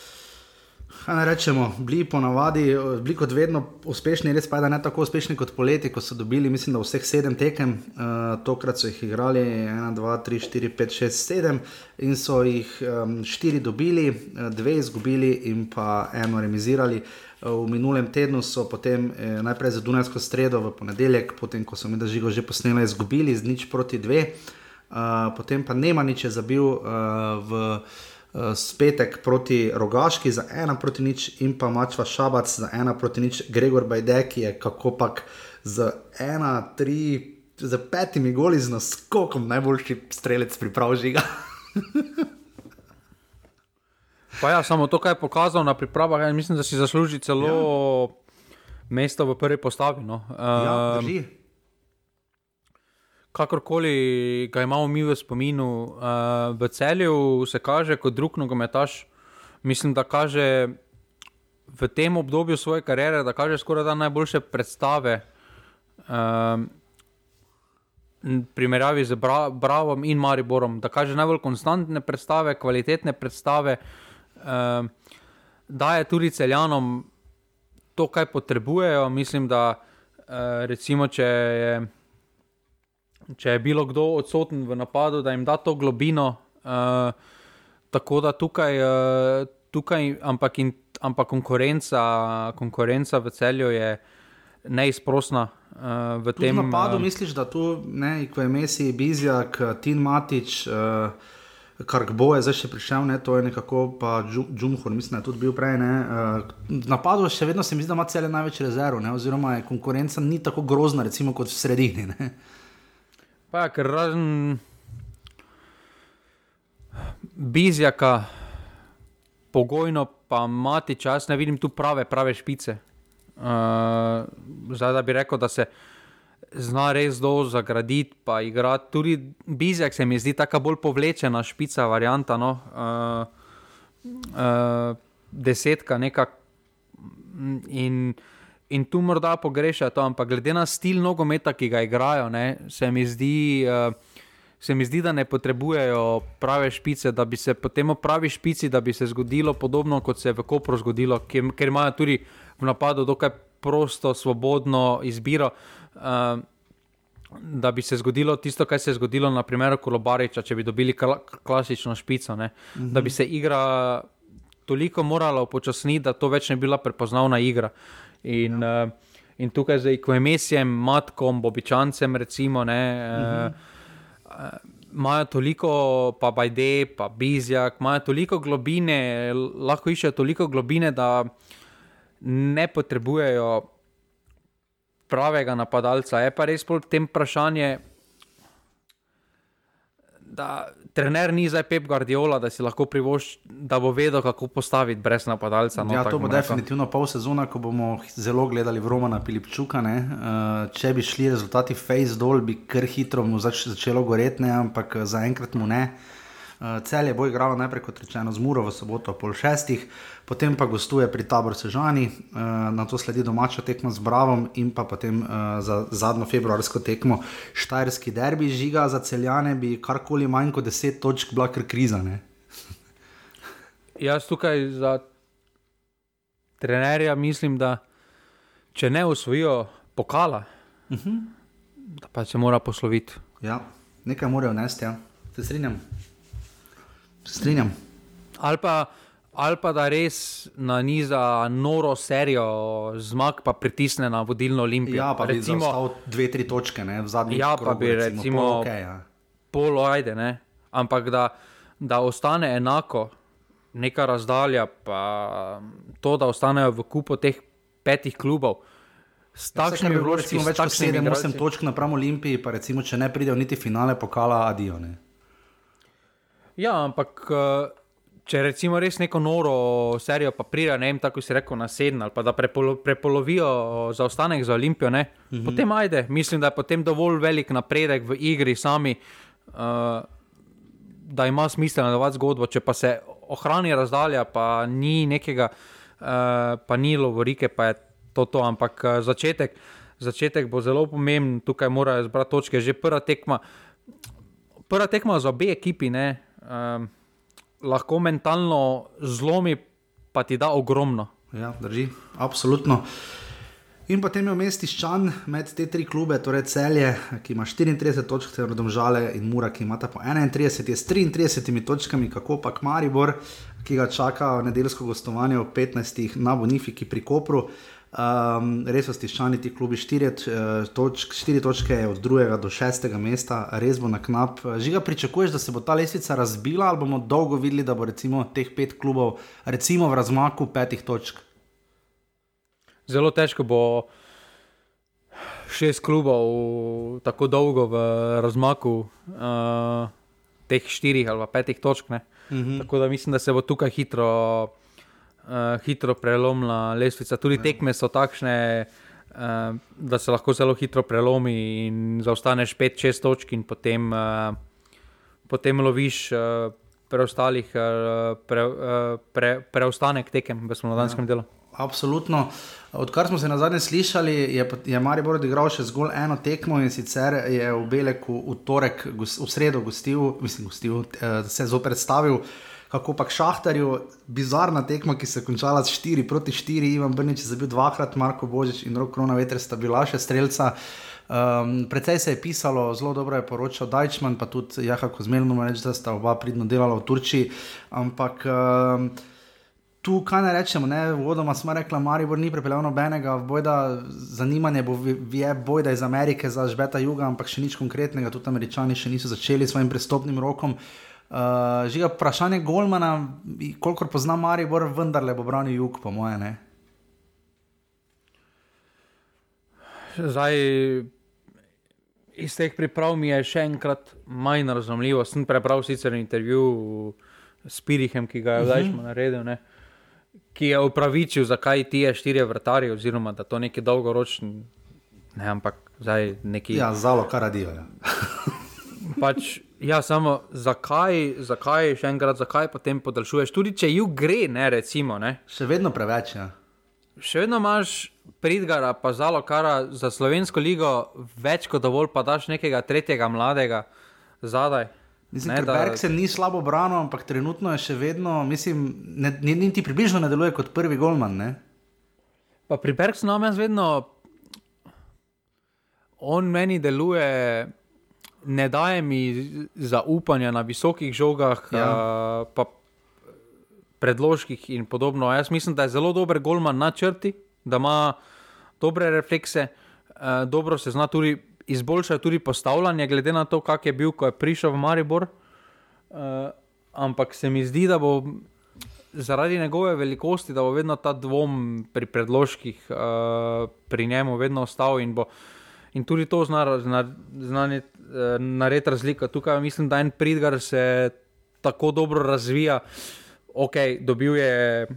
Naj rečemo, bili ponavadi, bili kot vedno uspešni, res pa je, da ne tako uspešni kot poleti, ko so dobili, mislim, da vseh sedem tekem, uh, tokrat so jih igrali 1, 2, 3, 4, 5, 6, 7 in so jih um, štiri dobili, dve izgubili in pa eno remisirali. V minulem tednu so potem eh, najprej za Dunajsko sredo v ponedeljek, potem ko so mi žigo že posneli, izgubili z nič proti dve, uh, potem pa nema nič je zabil uh, v spetek proti Rogaški za ena proti nič in pa Mačva Šabac za ena proti nič, Gregor Bajdek je kako pač z ena, tri, z petimi goli z naskokom najboljši strelec priprav žiga. pa ja, samo to, kar je pokazal na pripravah, ja, mislim, da si zasluži celo ja. mesto v prvi postavi. No. Uh, ja, kakorkoli ga imamo mi v spominu, uh, v celju se kaže kot drug nogometaš. Mislim, da kaže v tem obdobju svoje kariere, da kaže skoraj da najboljše predstave. Uh, Primerjavi z Bra Bravom in Mariborom, da kaže najbolj konstantne predstave, kvalitetne predstave, eh, da je tudi celjanom to, kar potrebujejo. Mislim, da eh, recimo, če je če je bilo kdo odsoten v napadu, da jim da to globino. Uh, tako da tukaj, uh, tukaj ampak, in, ampak konkurenca, konkurenca v celju je neizprostna. Uh, v tem napadu uh, misliš, da tu, ne, ko je Messi, Bizjak, Tin Matič. Uh, Kar bo je zdaj še prišel, ne, to je nekako pa Džumhur, mislim, da je tudi bil prej. Uh, napadu še vedno se mi zdi, da ima cele največ rezerv, ne, oziroma konkurenca ni tako grozna, recimo, kot v sredini. Ne. Pa, ker razen bizjaka, pogojno, pa mati čas, ne vidim tu prave, prave špice. Uh, zdaj, da bi rekel, da se zna res dobro zagraditi, pa igrati. Tudi bizjak se mi zdi tako bolj povlečena špica, varianta. No? Uh, uh, desetka, nekako. In in tu morda pogrešajo to, ampak glede na stil nogometa, ki ga igrajo, ne, se, mi zdi, uh, se mi zdi, da ne potrebujejo prave špice, da bi se potem pravi špici, da bi se zgodilo podobno, kot se je v Kopru zgodilo, ker, ker imajo tudi v napadu dokaj prosto, svobodno izbiro. Uh, Da bi se zgodilo tisto, kar se je zgodilo, naprimer, Kolobariča, če bi dobili kla klasično špico, mm -hmm. da bi se igra toliko morala upočasniti, da to več ne bi bila prepoznavna igra. Uh, In, ja. uh, in tukaj zdaj, ko je mesjem, matkom, bobičancem, recimo, ne, uh, imajo toliko, pa bajde, pa bizjak, imajo toliko globine, lahko iščejo toliko globine, da ne potrebujejo pravega napadalca. Je pa res pol tem vprašanje da trener ni zdaj Pep Guardiola, da si lahko privošči, da bo vedel, kako postaviti brez napadalca. No, ja, to bo definitivno pol sezona, ko bomo zelo gledali v Romana Pilipčuka. Uh, če bi šli rezultati face dol, bi kar hitro mu zač začelo goreti, ampak zaenkrat mu ne. Uh, Cel je bo igralo najprej kot rečeno z Muro v soboto pol šestih, potem pa gostuje pri taboru Sežani, uh, na to sledi domača tekma z Bravom in pa potem uh, za zadnjo februarsko tekmo Štajerski derbi žiga za celjane, bi karkoli manj kot deset točk bila kar kriza. Ne? Jaz tukaj za trenerja mislim, da če ne usvojijo pokala, uh mhm. -huh. pa se mora posloviti. Ja, nekaj morajo nesti, ja. se strinjam. Strinjam. Ali pa, ali pa da res na niza noro serijo zmag, pa pritisne na vodilno Olimpijo. Ja, pa recimo, bi lahko dve, tri točke ne, v zadnjem času. Ja, pa bi recimo, recimo pol, okay, ja. pol ajde, ne. ampak da, da ostane enako, neka razdalja, pa to, da ostanejo v kupu teh petih klubov. S ja, takšnimi vrstami, več kot 7-8 točk napram Olimpiji, pa recimo, če ne pridejo niti finale pokala, adijo. Ja, ampak eh, če recimo res neko noro serijo pa pride, ne vem, tako si rekel, na sedem ali pa da prepolo, prepolovijo zaostanek za Olimpijo, ne, mm -hmm. potem ajde. Mislim, da je potem dovolj velik napredek v igri sami, uh, da ima smisel nadaljevati zgodbo. Če pa se ohrani razdalja, pa ni nekega, uh, pa ni lovorike, pa je to to, ampak uh, začetek. Začetek bo zelo pomemben, tukaj morajo zbrati točke, že prva tekma. Prva tekma za obe ekipi, ne, um, lahko mentalno zlomi, pa ti da ogromno. Ja, drži, absolutno. In potem je vmes tiščan med te tri klube, torej Celje, ki ima 34 točk, ter Domžale in Mura, ki ima po 31, je s 33 točkami, kako pa Maribor, ki ga čaka nedeljsko gostovanje v 15 na Bonifiki pri Kopru. Um, res so stiščani ti klubi, štiri, uh, točk, štiri točke od drugega do šestega mesta, res bo na knap. Žiga, pričakuješ, da se bo ta lestvica razbila ali bomo dolgo videli, da bo recimo teh pet klubov recimo v razmaku petih točk? Zelo težko bo šest klubov tako dolgo v razmaku uh, teh štirih ali petih točk. Uh mhm. -huh. Tako da mislim, da se bo tukaj hitro uh, hitro prelomila lestvica. Tudi ja. tekme so takšne, uh, da se lahko zelo hitro prelomi in zaostaneš 5-6 točk, in potem, uh, potem loviš. Uh, Preostalih, pre, pre, preostanek tekem v slovenskem ja, delu. Absolutno. Odkar smo se na zadnje slišali, je, je Maribor odigral še zgolj eno tekmo in sicer je v Beleku v torek, v sredo, gostil, mislim, gostil, se zopet predstavil kako pa šahtarju, bizarna tekma, ki se je končala s 4 proti 4, Ivan Brnič je bil dvakrat, Marko Božič in Rok Krona Veter sta bila še streljca. Um, Predvsej se je pisalo, zelo dobro je poročal Dajčman, pa tudi Jaha Kozmelno, reči, da sta oba pridno delala v Turčiji. Ampak um, tu, kaj ne rečemo, ne, vodoma smo rekli, Maribor ni pripeljal nobenega, bojda zanimanje bo je bojda iz Amerike za žbeta juga, ampak še nič konkretnega, tudi američani še niso začeli s svojim prestopnim rokom. Uh, Žiga, vprašanje Golmana, koliko poznam Maribor, vendar le bo branil jug, po moje. Ne? Zdaj, iz teh priprav mi je še enkrat manj razumljivo. Sem prebral sicer intervju s Pirihem, ki ga je zdaj uh -huh. naredil, ne? ki je upravičil, zakaj ti je štiri vrtari, oziroma da to neki dolgoročni. Ne, ampak zdaj neki. Ja, zalo, kar radijo. Ja. pač, Ja, samo zakaj, zakaj, še enkrat, zakaj potem podaljšuješ? Tudi če ju gre, ne recimo. Ne? Še vedno preveč. Ja. Še vedno imaš pridgara, pa zalo kara za slovensko ligo, več kot dovolj, pa daš nekega tretjega mladega zadaj. Mislim, ne, da Berg se ni slabo branil, ampak trenutno je še vedno, mislim, ne, niti približno ne deluje kot prvi golman. Ne? Pa pri Bergsu nam jaz vedno, on meni deluje ne daje mi zaupanja na visokih žogah, ja. uh, pa predložkih in podobno. Jaz mislim, da je zelo dober golman na črti, da ima dobre reflekse, uh, dobro se zna tudi izboljšati tudi postavljanje, glede na to, kak je bil, ko je prišel v Maribor. Uh, ampak se mi zdi, da bo. Zaradi njegove velikosti, da bo vedno ta dvom pri predložkih uh, pri njemu vedno ostal in bo uh, in tudi to zna, zna, zna eh, narediti razliko. Tukaj mislim, da en pridgar se tako dobro razvija. Ok, dobil je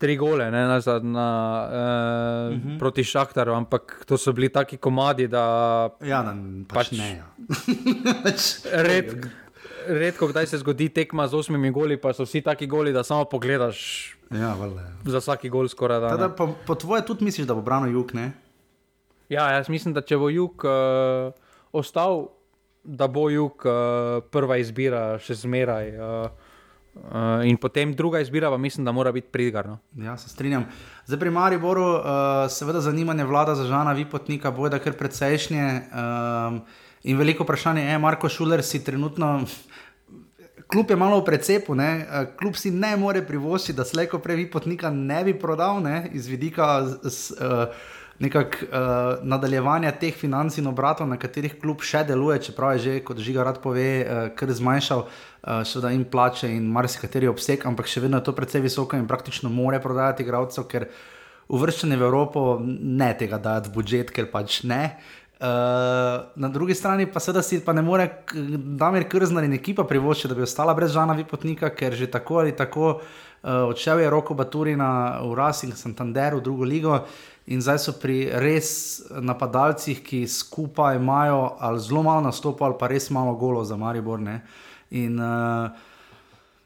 tri gole ne, na, na, uh, uh -huh. proti Šahtaru, ampak to so bili taki komadi, da. Ja, da pač, pač ne. Ja. red, redko kdaj se zgodi tekma z osmimi goli, pa so vsi taki goli, da samo pogledaš. Ja, vale, ja. Za vsaki gol skoraj da. Po, po tvoje tudi misliš, da bo branil jug, ne? Ja, jaz mislim, da če bo jug uh, ostal, da bo jug uh, prva izbira še zmeraj. Uh, Uh, in potem druga izbira, pa mislim, da mora biti pridgarno. Ja, se strinjam. Zdaj pri Mariboru, uh, seveda, zanimanje vlada za žana, vi potnika, bojda kar precejšnje. Um, in veliko vprašanje je, Marko Šuler si trenutno. Kljub je malo v precepu, ne? kljub si ne more privoščiti, da slejko prej vi potnika ne bi prodal, ne? iz vidika. Z, z, uh, nekako uh, nadaljevanja teh financ in obratov, na katerih klub še deluje, čeprav je že, kot žiga rad pove, uh, kar zmanjšal, uh, da jim plače in marsikateri obseg, ampak še vedno je to precej visoko in praktično more prodajati igralcev, ker uvrščanje v Evropo ne tega dajati v budžet, ker pač ne. Uh, na drugi strani pa seveda si pa ne more Damir Krznar in ekipa privoščiti, da bi ostala brez Žana Vipotnika, ker že tako ali tako uh, odšel je Roko Baturina v Racing Santander v drugo ligo in zdaj so pri res napadalcih, ki skupaj imajo ali zelo malo nastopa ali pa res malo golo za Maribor. Ne? In uh,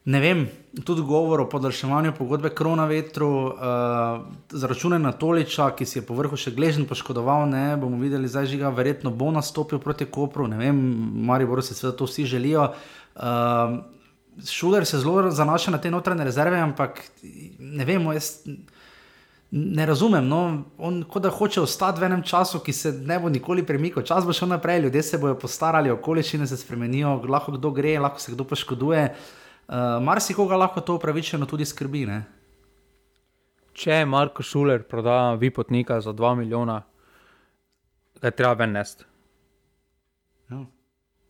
ne vem, tudi govor o podaljševanju pogodbe Krona vetru, uh, zračunaj na Toliča, ki si je po vrhu še gležen poškodoval, ne bomo videli, zdaj žiga, verjetno bo nastopil proti Kopru, ne vem, Maribor se seveda to vsi želijo. Uh, Šuler se zelo zanaša na te notranje rezerve, ampak ne vemo, jaz ne razumem. No? On kot da hoče ostati v enem času, ki se ne bo nikoli premikal. Čas bo šel naprej, ljudje se bodo postarali, okoliščine se spremenijo, lahko kdo gre, lahko se kdo poškoduje. Uh, Uh, Mar si koga lahko to upravičeno tudi skrbi. Ne? Če je Marko Šuler prodal vipotnika za 2 milijona, ga je treba venest. Ja.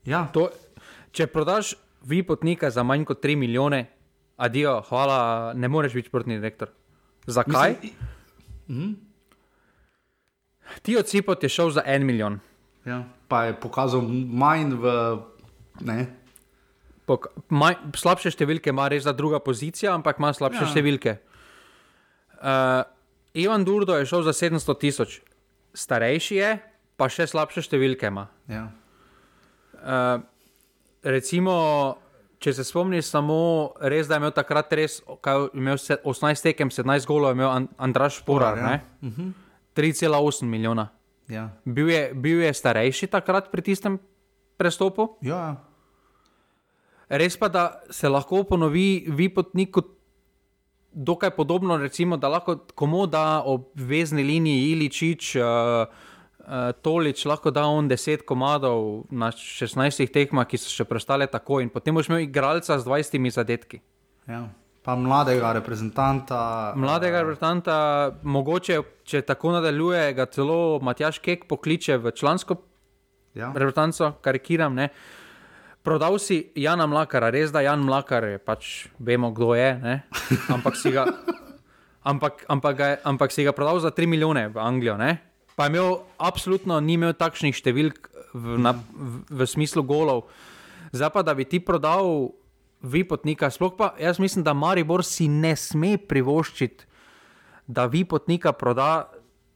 Ja. To, če prodaš vipotnika za manj kot 3 milijone, adijo, hvala, ne moreš biti športni direktor. Zakaj? Mislim, mhm. Ti odsipot je šel za 1 milijon. Ja. Pa je pokazal manj v. Ne, Pok, maj, slabše številke ima res za druga pozicija, ampak ima slabše ja. številke. Uh, Ivan Durdo je šel za 700 tisoč, starejši je, pa še slabše številke ima. Ja. Uh, recimo, če se spomniš, samo res, da je imel takrat res, kaj, imel 18 tekem, 17 golov, imel Andraš Porar, ja. uh -huh. 3,8 milijona. Ja. Bil, je, bil je starejši takrat pri tistem prestopu? Ja. Res pa, da se lahko ponovi vipotnik kot dokaj podobno, recimo, da lahko komu da ob vezni liniji Iličič, uh, uh, Tolič, lahko da on 10 komadov na 16 tekmah, ki so še prestale tako in potem boš imel igralca z 20 zadetki. Ja. Pa mladega reprezentanta. Mladega reprezentanta, mogoče, če tako nadaljuje, ga celo Matjaš Kek pokliče v člansko ja. reprezentanco, karikiram. Ne? Prodal si Jana Mlakara, res da Jan Mlakar je pač, vemo, kdo je, ampak si, ga, ampak, ampak, ampak si ga prodal za 3 milijone v Anglijo. Ne? Pa je imel, absolutno ni imel takšnih številk v, na, v, v smislu golov. Zdaj pa, da bi ti prodal vipotnika, sploh pa jaz mislim, da Maribor si ne sme privoščiti, da vipotnika proda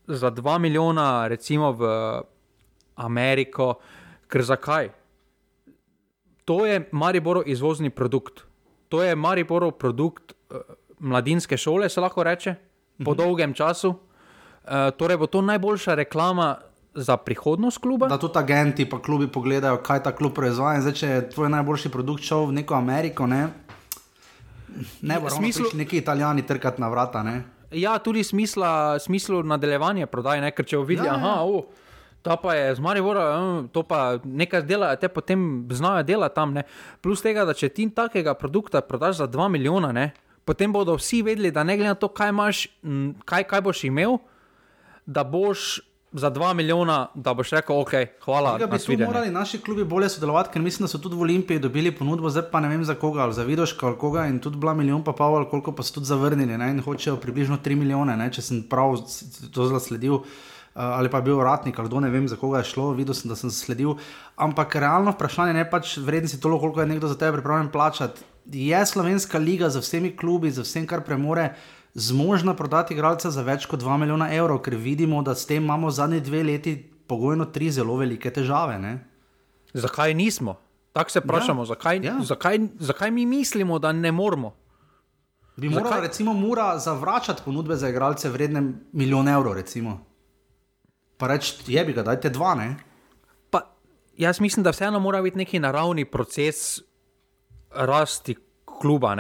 za 2 milijona, recimo v Ameriko, ker zakaj? to je Mariborov izvozni produkt. To je Mariborov produkt uh, mladinske šole, se lahko reče, po mhm. dolgem času. Uh, torej, bo to najboljša reklama za prihodnost kluba. Da tudi agenti pa klubi pogledajo, kaj ta klub proizvaja. Zdaj, če je tvoj najboljši produkt šel v neko Ameriko, ne, ne bo smisel neki italijani trkati na vrata. Ne? Ja, tudi smisla, smislu nadaljevanja prodaje, ker če vidijo, da ja, je. Ta pa je z Marivora, hm, to pa nekaj dela, te potem znajo delati tam. Ne. Plus tega, da če ti takega produkta prodaš za 2 milijona, ne, potem bodo vsi vedeli, da ne glede na to, kaj, imaš, kaj, kaj boš imel, da boš za 2 milijona, da boš rekel, ok, hvala. Da bi tu morali naši klubi bolje sodelovati, ker mislim, da so tudi v Olimpiji dobili ponudbo, zdaj pa ne vem za koga, ali za Vidoška ali koga in tudi bila milijon pa pol, koliko pa so tudi zavrnili ne, in hočejo približno 3 milijone, ne, če sem prav to zasledil. Eh, ali pa bil uradnik, ali kdo ne vem, za koga je šlo, videl sem, da sem sledil. Ampak realno vprašanje je pač vrednosti toliko, koliko je nekdo za tebe pripravljen plačati. Je slovenska liga z vsemi klubi, z vsem, kar premore, zmožna prodati igralca za več kot 2 milijona evrov, ker vidimo, da s tem imamo zadnji dve leti pogojno tri zelo velike težave. Ne? Zakaj nismo? Tako se vprašamo, ja, zakaj, ja. zakaj, zakaj mi mislimo, da ne moramo? Bi morala, recimo, Mura zavračati ponudbe za igralce vredne milijon evrov, recimo pa reči, je bi ga, dajte dva. Pa, jaz mislim, da vseeno mora biti neki naravni proces rasti kluba.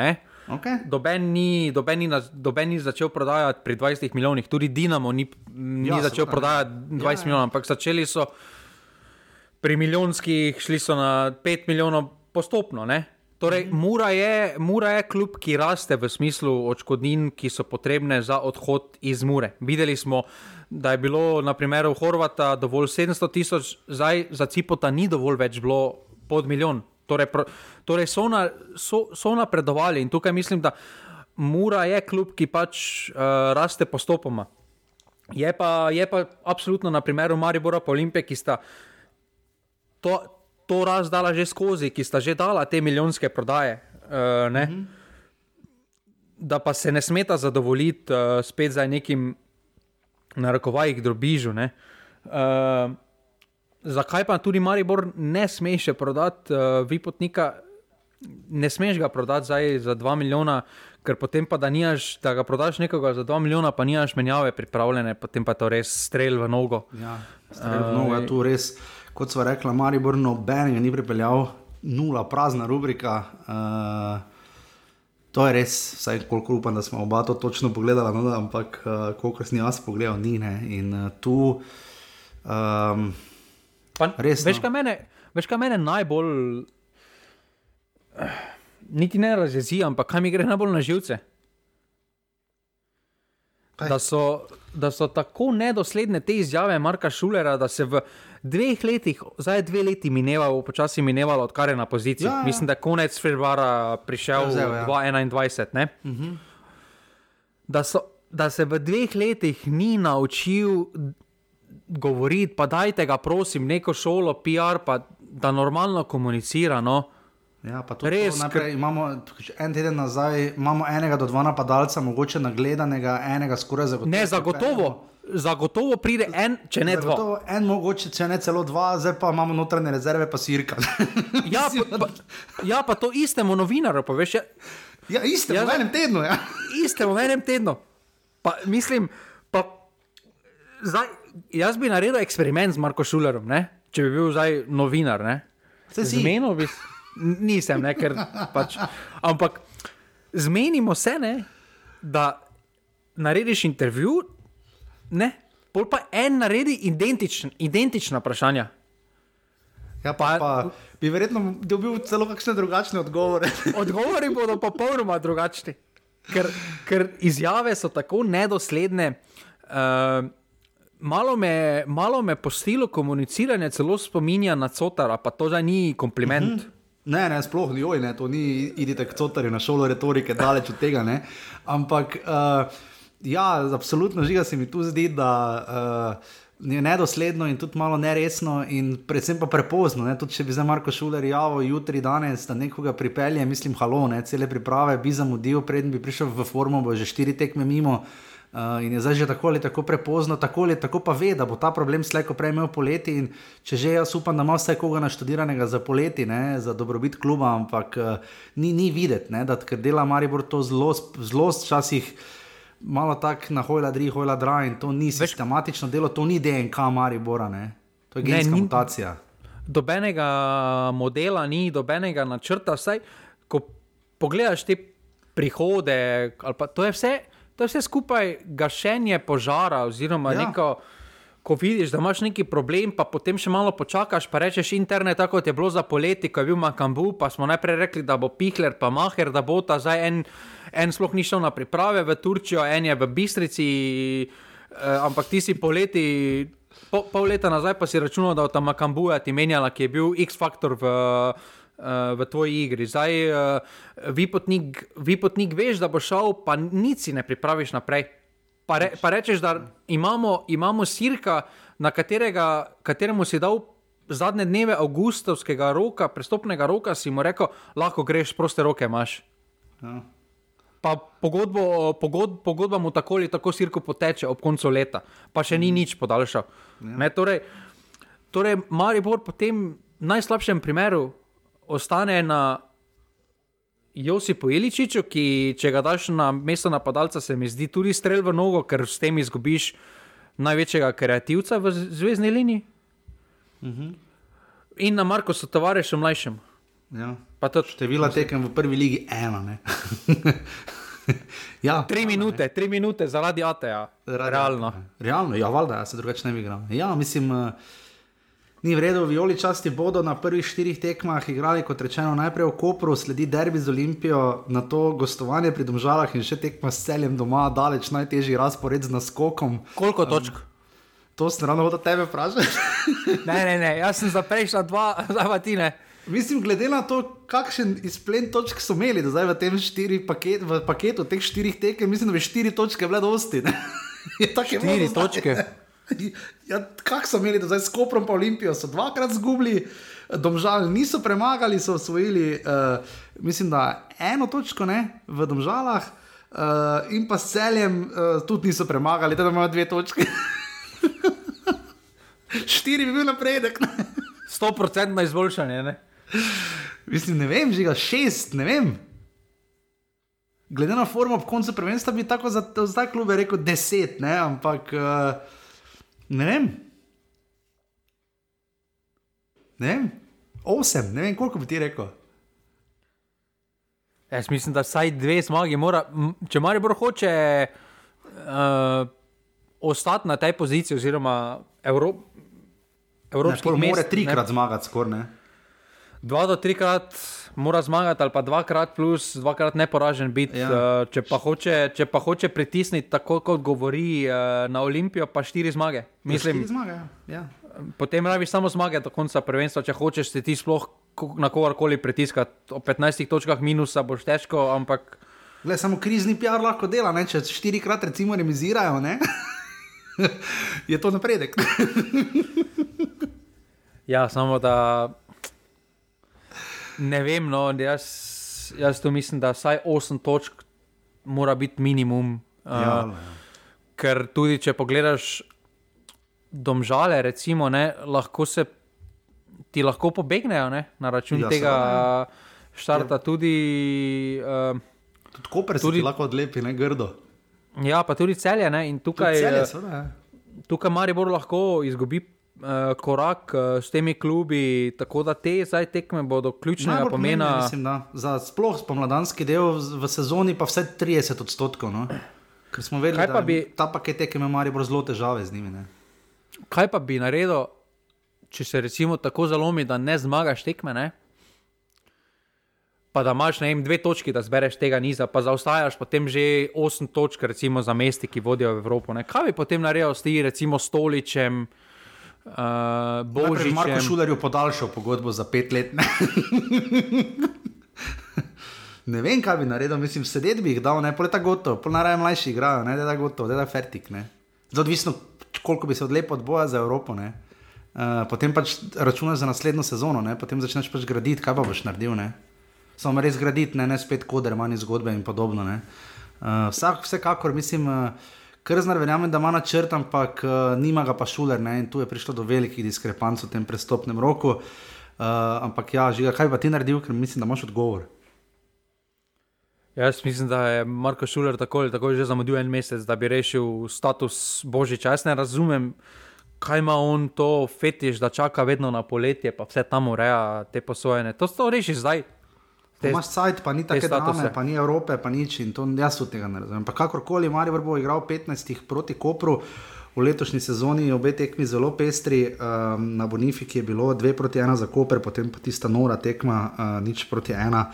Okay. Doben, ni, doben, ni, doben ni začel prodajati pri 20 milijonih, tudi Dinamo ni, ni ja, začel prodajati 20 ja, ja. milijonov, ampak začeli so pri milijonskih, šli so na 5 milijonov postopno. Ne? Torej, mhm. Mura je, Mura je klub, ki raste v smislu odškodnin, ki so potrebne za odhod iz Mure. Videli smo, da je bilo na primeru Horvata dovolj 700 tisoč, zdaj za Cipota ni dovolj več bilo pod milijon. Torej, pro, torej so, na, so, so napredovali in tukaj mislim, da Mura je klub, ki pač uh, raste postopoma. Je pa, je pa absolutno na primeru Maribora pa Olimpije, ki sta to, to razdala že skozi, ki sta že dala te milijonske prodaje. Uh, mm -hmm. Da pa se ne smeta zadovoljiti uh, spet za nekim narekovajih drobižu. Uh, zakaj pa tudi Maribor ne sme še prodati uh, vipotnika? Ne smeš ga prodati za 2 milijona, ker potem pa da, nijaš, da ga prodaš nekoga za 2 milijona, pa nimaš menjave pripravljene, potem pa to res strel v nogo. Ja, strel v nogo je tu res, kot smo rekli, Maribor noben je ni pripeljal, nula, prazna rubrika. Uh, To je res, vsaj koliko upam, da smo oba to točno pogledali, no, ampak uh, koliko sem jaz pogledal, ni ne. In uh, tu. Um, res, veš, no. kaj mene, veš, kaj mene najbolj. Niti ne razjezi, ampak kaj mi gre najbolj na živce. Da so, da so tako nedosledne te izjave Marka Šulera, da se v dveh letih, zdaj dve leti minevalo, počasi minevalo, odkar je na poziciji. Ja, ja. Mislim, da je konec februarja prišel v ja. 2021. Uh -huh. da, so, da se v dveh letih ni naučil govoriti, pa dajte ga, prosim, neko šolo, PR, pa da normalno komunicira. No. Ja, Res, to naprej, imamo en teden nazaj, imamo enega do dva napadalca, mogoče nagledanega, enega skoraj zagotovo. Ne, zagotovo. Zagotovo pride en, če ne dva. En, mogoče, če ne celo dva, zdaj pa imamo notranje rezerve, pa sirka. ja, pa, pa, ja, pa to istemu novinarju, poveš. Ja, ja istemu ja, v enem tednu. Ja. istemu v enem tednu. Pa, mislim, pa, zdaj, jaz bi naredil eksperiment z Marko Šulerom, ne? če bi bil zdaj novinar. Zmenil bi se nisem, ne, ker pač. Ampak zmenimo se, ne, da narediš intervju, ne, pol pa en naredi identičn, identična vprašanja. Ja, pa, pa bi verjetno dobil celo kakšne drugačne odgovore. Odgovori bodo popolnoma drugačni, ker, ker izjave so tako nedosledne. Uh, malo, me, malo me po stilu komuniciranja celo spominja na Cotara, pa to zdaj ni kompliment. Uh mhm. -huh. Ne, ne, sploh ni oj, ne, to ni idite k cotarju na šolo retorike, daleč od tega. Ne. Ampak, uh, ja, absolutno žiga se mi tu zdi, da uh, je nedosledno in tudi malo neresno, in predvsem pa prepozno. Ne. Tudi če bi za Marko Šuler javil jutri, danes, da nekoga pripelje, mislim, halo, ne, cele priprave bi zamudil, preden bi prišel v formo, bo že štiri tekme mimo. Uh, in je zdaj že tako ali tako prepozno, tako ali tako pa ve, da bo ta problem slejko prej imel poleti. Če že jaz upam, da ima vse koga naštudiranega za poleti, ne, za dobrobit kluba, ampak uh, ni, ni videti, da ker dela Maribor to zelo, zelo včasih. Malo tako na hojla, dri, hojla, dra in to ni sistematično delo, to ni DNK Maribora, ne. to je genska ne, mutacija. Dobenega modela ni, dobenega načrta, vsaj ko pogledaš te prihode, pa, to je vse to je vse skupaj gašenje požara. Oziroma, ja. neko, ko vidiš, da imaš neki problem, pa potem še malo počakaš, pa rečeš internet, tako kot je bilo za poleti, ko je bil Makambu, pa smo najprej rekli, da bo Pihler, pa Maher, da bo ta zdaj en, en sploh ni šel na priprave v Turčijo, en je v Bistrici, eh, ampak ti si poleti. Po, pol leta nazaj pa si računal, da je tam Makambuja ti menjala, ki je bil X-faktor v, uh, v tvoji igri. Zdaj, uh, vi, potnik, vi potnik veš, da bo šel, pa nič si ne pripraviš naprej. Pa, re, pa rečeš, da imamo, imamo sirka, na katerega, kateremu si dal zadnje dneve avgustovskega roka, prestopnega roka, si mu rekel, lahko greš, proste roke imaš. Ja. Pa pogodbo, pogod, pogodba mu tako ali tako sirko poteče ob koncu leta, pa še ni mm. nič podaljšal. Ja. Torej, torej Maribor po tem najslabšem primeru ostane na Josipu Iličiču, ki če ga daš na mesto napadalca, se mi zdi tudi strel v nogo, ker s tem izgubiš največjega kreativca v zvezdni liniji. Uh mhm. -huh. In na Marko so tovariši mlajšim. Ja. Števila tekem v prvi ligi ena. ja, tri minute, tri minute zaradi ATA. Realno. Realno, ja, valjda, ja, se drugače ne bi igral. Ja, mislim. Uh, Ni vredno, violi časti bodo na prvih štirih tekmah igrali, kot rečeno, najprej v Kopru, sledi derbi z Olimpijo, na to gostovanje pri Domžalah in še tekma s celjem doma, daleč najtežji razpored z naskokom. Koliko točk? Um, to sem ravno od tebe vprašal. ne, ne, ne, jaz sem za prejšnja dva, zdaj pa ti ne. Mislim, glede na to, kakšen izplen točk so imeli, da zdaj v tem paket, v paketu teh štirih tekem, mislim, da bi štiri točke bile dosti. Tako je Štiri bilo do zdaj. Ja, Kako so imeli do zdaj s Koprom, pa Olimpijo, so dvakrat zgubili, domžal niso premagali, so osvojili, uh, mislim, da eno točko ne, v domžalah, uh, in pa s celjem uh, tudi niso premagali, da imajo dve točke. Štiri bi bil napredek. Ne? 100% izboljšanje. Ne? Mislim, ne vem, žiga šest, ne vem. Glede na formo ob koncu prvenstva bi tako za, za ta klub rekel deset, ne? ampak uh, ne vem. Ne vem, osem, ne vem, koliko bi ti rekel. Jaz mislim, da vsaj dve zmagi mora. Če Maribor hoče uh, ostati na tej poziciji, oziroma Evro, Ne, evropski pol mest, mora ne, trikrat zmagati, skoraj ne. Dva do trikrat mora zmagati, ali pa dvakrat plus, dvakrat neporažen biti. Ja. Ja. Če, pa hoče, če pa hoče pritisniti, tako kot govori uh, na Olimpijo, pa štiri zmage. Mislim, Štiri zmage, ja. ja. potem rabiš samo zmage do konca prvenstva, če hočeš se ti sploh na kogarkoli pritiskati. O 15 točkah minusa boš težko, ampak Glej, samo krizni PR lahko dela, ne? če štirikrat recimo remizirajo, ne? je to napredek. ja, samo da ne vem. No, jaz, jaz tu mislim, da vsaj 8 točk mora biti minimum. Uh, ja, Ker tudi če pogledaš domžale, recimo, ne, lahko se ti lahko pobegnejo ne, na račun Ja, ja, tega seveda, štarta. Tudi, uh, tudi Koper se Tudi- ti lahko odlepi, ne grdo. ja, pa tudi celje. Ne, in Tudi tukaj, celje, seveda, ja. tukaj Maribor lahko izgubi. Uh, korak uh, s temi klubi, tako da te zdaj tekme bodo ključnega Najbolj pomena. pomembne, Mislim, da, za sploh spomladanski del v sezoni pa vse 30 odstotkov. No? Ker smo vedeli, da bi- ta paket tekem ima Maribor zelo težave z njimi. Ne? Kaj pa bi naredil, če se recimo tako zalomi, da ne zmagaš tekme, ne? pa da imaš ne vem, dve točki, da zbereš tega niza, pa zaostajaš potem že osem točk, recimo za mesti, ki vodijo v Evropo. Ne? Kaj bi potem naredil s ti, recimo Stoličem, uh, Najprej bi Marko? Šulerju podaljšal pogodbo za pet let. Ne? ne vem, kaj bi naredil, mislim, sedeti bi jih dal, ne, poleta gotovo, pol naraj mlajši igrajo, ne, da je gotovo, da je fertik. ne. Zdaj odvisno, koliko bi se odlepil od boja za Evropo. Ne. Uh, potem pač računaš za naslednjo sezono, ne? potem začneš pač graditi, kaj pa boš naredil. Ne? Samo res graditi, ne, ne spet koder, manj zgodbe in podobno. ne. Uh, vsak, vsekakor mislim, uh, Krznar verjamem, da ima načrt, ampak uh, nima ga pa šuler ne? in tu je prišlo do velikih diskrepanc v tem prestopnem roku. Uh, ampak ja, žiga, kaj pa ti naredil, ker mislim, da imaš odgovor. Jaz mislim, da je Marko Šuler tako ali tako že zamudil en mesec, da bi rešil status Božiča. Jaz ne razumem, kaj ima on to fetiš, da čaka vedno na poletje, pa vse tam ureja te posojene. To to reši zdaj. Te, imaš sajt, pa ni tako drame, pa ni Evrope, pa nič in to jaz tudi tega ne razumem. Pa kakorkoli, Maribor bo igral 15 proti Kopru. V letošnji sezoni obe tekmi zelo pestri, um, na Bonifiki je bilo 2 proti 1 za Koper, potem pa tista nora tekma, uh, nič proti 1.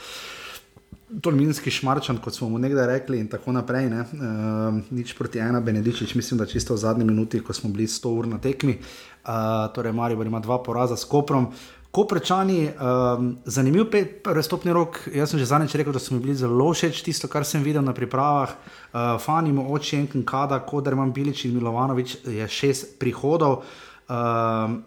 Tolminski šmarčan, kot smo mu nekdaj rekli, in tako naprej. Ne? Uh, nič proti ena, Benedičič, mislim, da čisto v zadnji minuti, ko smo bili 100 ur na tekmi. Uh, torej, Maribor ima dva poraza s Koprom. Koprčani, um, zanimiv prestopni rok. Jaz sem že zadnjič rekel, da so mi bili zelo všeč tisto, kar sem videl na pripravah. Uh, Fanimo oči Enken Kada, Koderman Bilič in Milovanovič je šest prihodov. Um,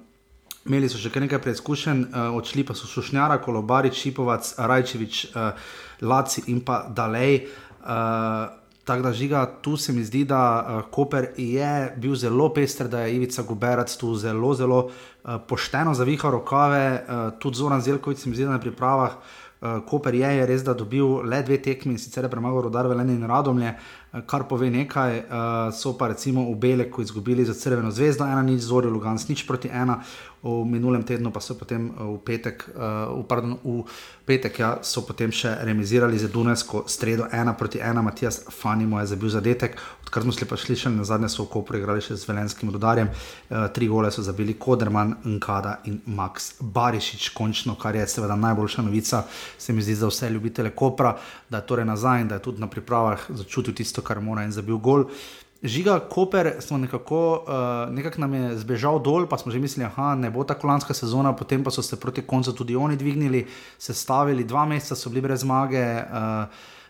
Imeli so še nekaj preizkušenj, uh, odšli pa so Šušnjara, Kolobarič, Šipovac, Rajčevič, uh, Laci in pa Dalej. Uh, Tako da žiga, tu se mi zdi, da uh, Koper je bil zelo pester, da je Ivica Guberac tu zelo, zelo uh, pošteno zavihal rokave, uh, tudi Zoran Zelkovič se mi zdi da na pripravah. Uh, Koper je, je res, da dobil le dve tekmi in sicer je premagal Rodar Velenje in Radomlje, uh, kar pove nekaj. Uh, so pa recimo v Beleku izgubili za Crveno zvezdo, ena nič, Zorijo Lugans nič proti ena, v minulem tednu pa so potem uh, v petek, uh, pardon, v petek ja, so potem še remizirali za Dunajsko stredo ena proti ena, Matijas Fanimo je zabil zadetek, odkar smo pa slišali, na zadnje so v Kopru igrali še z Velenskim rodarjem, uh, tri gole so zabili Koderman, Nkada in Max Barišič, končno, kar je seveda najboljša novica, se mi zdi za vse ljubitele Kopra, da je torej nazaj in da je tudi na pripravah začutil tisto, kar mora in zabil gol. Žiga, Koper, smo nekako, uh, nekako nam je zbežal dol, pa smo že mislili, da ne bo tako lanska sezona, potem pa so se proti koncu tudi oni dvignili, se stavili, dva meseca so bili brez zmage. Uh,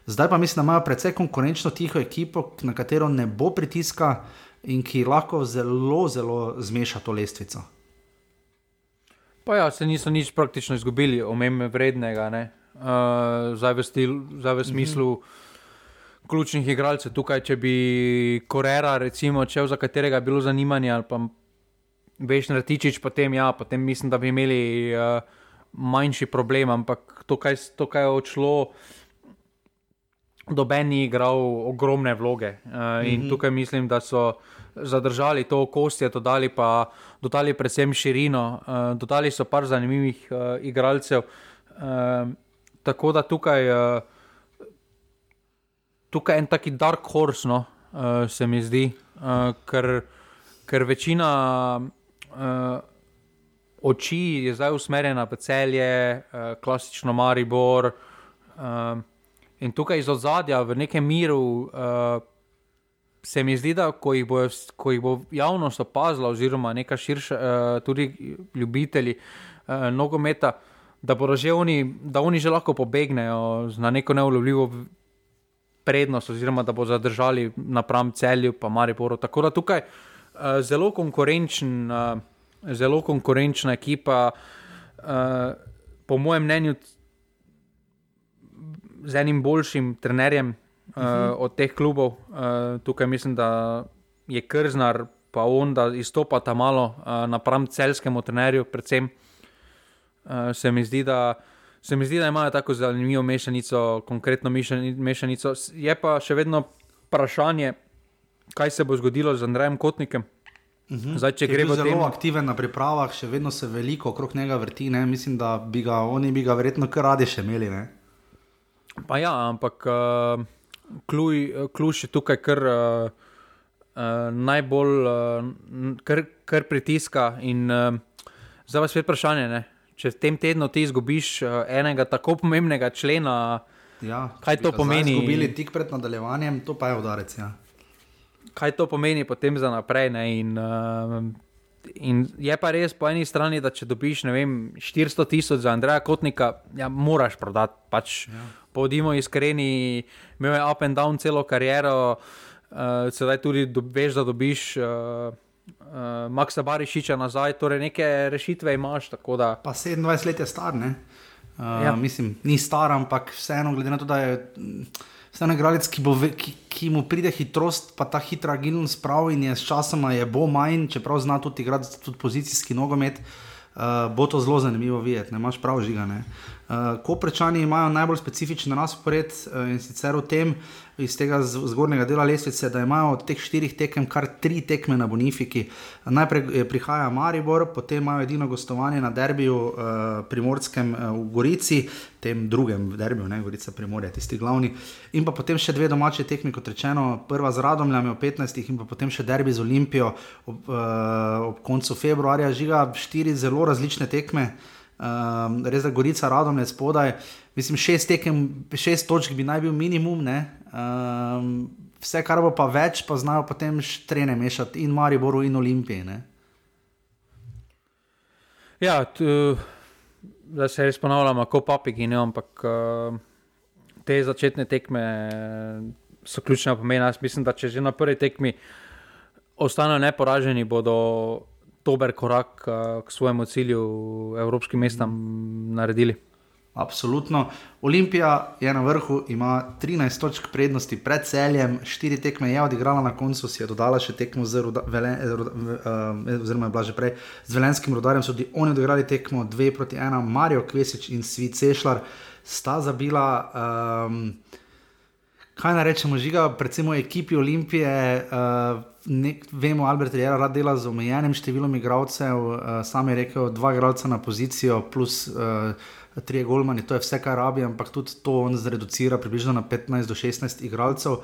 zdaj pa mislim, da imajo precej konkurenčno tiho ekipo, na katero ne bo pritiska. in ki lahko zelo, zelo zmeša to lestvico. Pa ja, se niso nič praktično izgubili, omembe vrednega, uh, zdaj v, stil, zdaj v smislu. Mm -hmm. Ključnih igralcev tukaj, če bi Korera, recimo, če za katerega je bilo zanimanje, ali pa veš, Ratičič, potem, ja, potem mislim, da bi imeli uh, manjši problem, ampak to, kaj, to, kaj je odšlo, doben ni igral ogromne vloge. Uh, mm -hmm. In mhm. tukaj mislim, da so zadržali to okostje, dodali pa dodali predvsem širino, uh, dodali so par zanimivih uh, igralcev. Uh, tako da tukaj, uh, tukaj en taki dark horse, no, uh, se mi zdi, uh, ker, ker večina. Uh, Oči je zdaj usmerjena v celje, klasično Maribor. In tukaj iz ozadja, v nekem miru, se mi zdi, da ko jih bo, ko jih bo javnost opazila, oziroma neka širša, uh, tudi ljubitelji uh, nogometa, da bodo že oni, da oni že lahko pobegnejo na neko neulovljivo prednost, oziroma da bodo zadržali napram celju, pa Mariboru. Tako da tukaj uh, zelo konkurenčen, uh, zelo konkurenčna ekipa, uh, po mojem mnenju, z enim boljšim trenerjem uh, od teh klubov. Uh, tukaj mislim, da je Krznar, pa on, da izstopa ta malo uh, napram celskemu trenerju, predvsem. Uh, se mi zdi, da. Se mi zdi, da imajo tako zanimivo mešanico, konkretno mešanico. Je pa še vedno vprašanje, kaj se bo zgodilo z Andrejem Kotnikom. Mhm. Zdaj, če gremo zelo tem... aktiven na pripravah, še vedno se veliko okrog njega vrti. Ne? Mislim, da bi ga oni bi ga verjetno kar radi še imeli. Ne? Pa ja, ampak. Uh... Kluž je tukaj, kar uh, uh, najbolj uh, kar, kar pritiska. In, uh, zdaj pa spet vprašanje, ne? Če v tem tednu ti izgubiš uh, enega tako pomembnega člena, ja, kaj to pomeni? Izgubili tik pred nadaljevanjem, to pa je udarec. Ja. Kaj to pomeni potem za naprej? In, uh, in je pa res po eni strani, da če dobiš vem, 400 tisoč za Andreja Kotnika, ja, moraš prodati. Pač, ja bodimo iskreni, imel je up and down celo kariero, uh, sedaj tudi do, veš, da dobiš uh, uh, Maxa Barišiča nazaj, torej neke rešitve imaš. Da... Pa 27 let je star, ne? Uh, ja. Mislim, ni star, ampak vseeno, glede na to, da je. Vseeno je igralec, ki, ki, ki mu pride hitrost, pa ta hitra agilnost pravi in je s časom je bo manj, čeprav zna tudi igrati tudi pozicijski nogomet, uh, bo to zelo zanimivo videti, ne imaš prav žigane. Uh, Uh, Koprečani imajo najbolj specifičen razpored uh, in sicer v tem, iz tega zgornjega dela lestvice, da imajo od teh štirih tekem kar tri tekme na Bonifiki. Najprej eh, prihaja Maribor, potem imajo edino gostovanje na derbiju uh, primorskem uh, v Gorici, tem drugem derbiju, ne Gorica Primorje, tisti glavni. In pa potem še dve domače tekme, kot rečeno, prva z Radomljami o 15. in pa potem še derbi z Olimpijo ob, uh, ob koncu februarja. Žiga štiri zelo različne tekme um, res da Gorica radom je spodaj. Mislim, šest, tekem, šest točk bi naj bil minimum, um, vse, kar bo pa več, pa znajo potem štrene mešati in Mariboru in Olimpiji. Ne? Ja, da se res ponavljamo, kot papigi, ne, ampak uh, te začetne tekme so ključne pomeni. Jaz mislim, da če že na prvi tekmi ostanejo neporaženi, bodo dober korak uh, k svojemu cilju, evropskim mestom, naredili. Absolutno. Olimpija je na vrhu, ima 13 točk prednosti pred celjem, 4 tekme je odigrala na koncu, si je dodala še tekmo z, roda, vele, roda, uh, prej, z Velenskim rodarjem. So tudi oni odigrali tekmo 2 proti 1, Marijo Kvesič in Svi Cešljar sta zabila. Um, kaj naj rečemo, žiga, predvsem v ekipi Olimpije. Uh, nek, vemo, Albert je rad dela z omejenim številom igralcev, uh, sam je rekel, dva igralca na pozicijo, plus uh, tri golmani, to je vse, kar rabi, ampak tudi to on zreducira približno na 15 do 16 igralcev.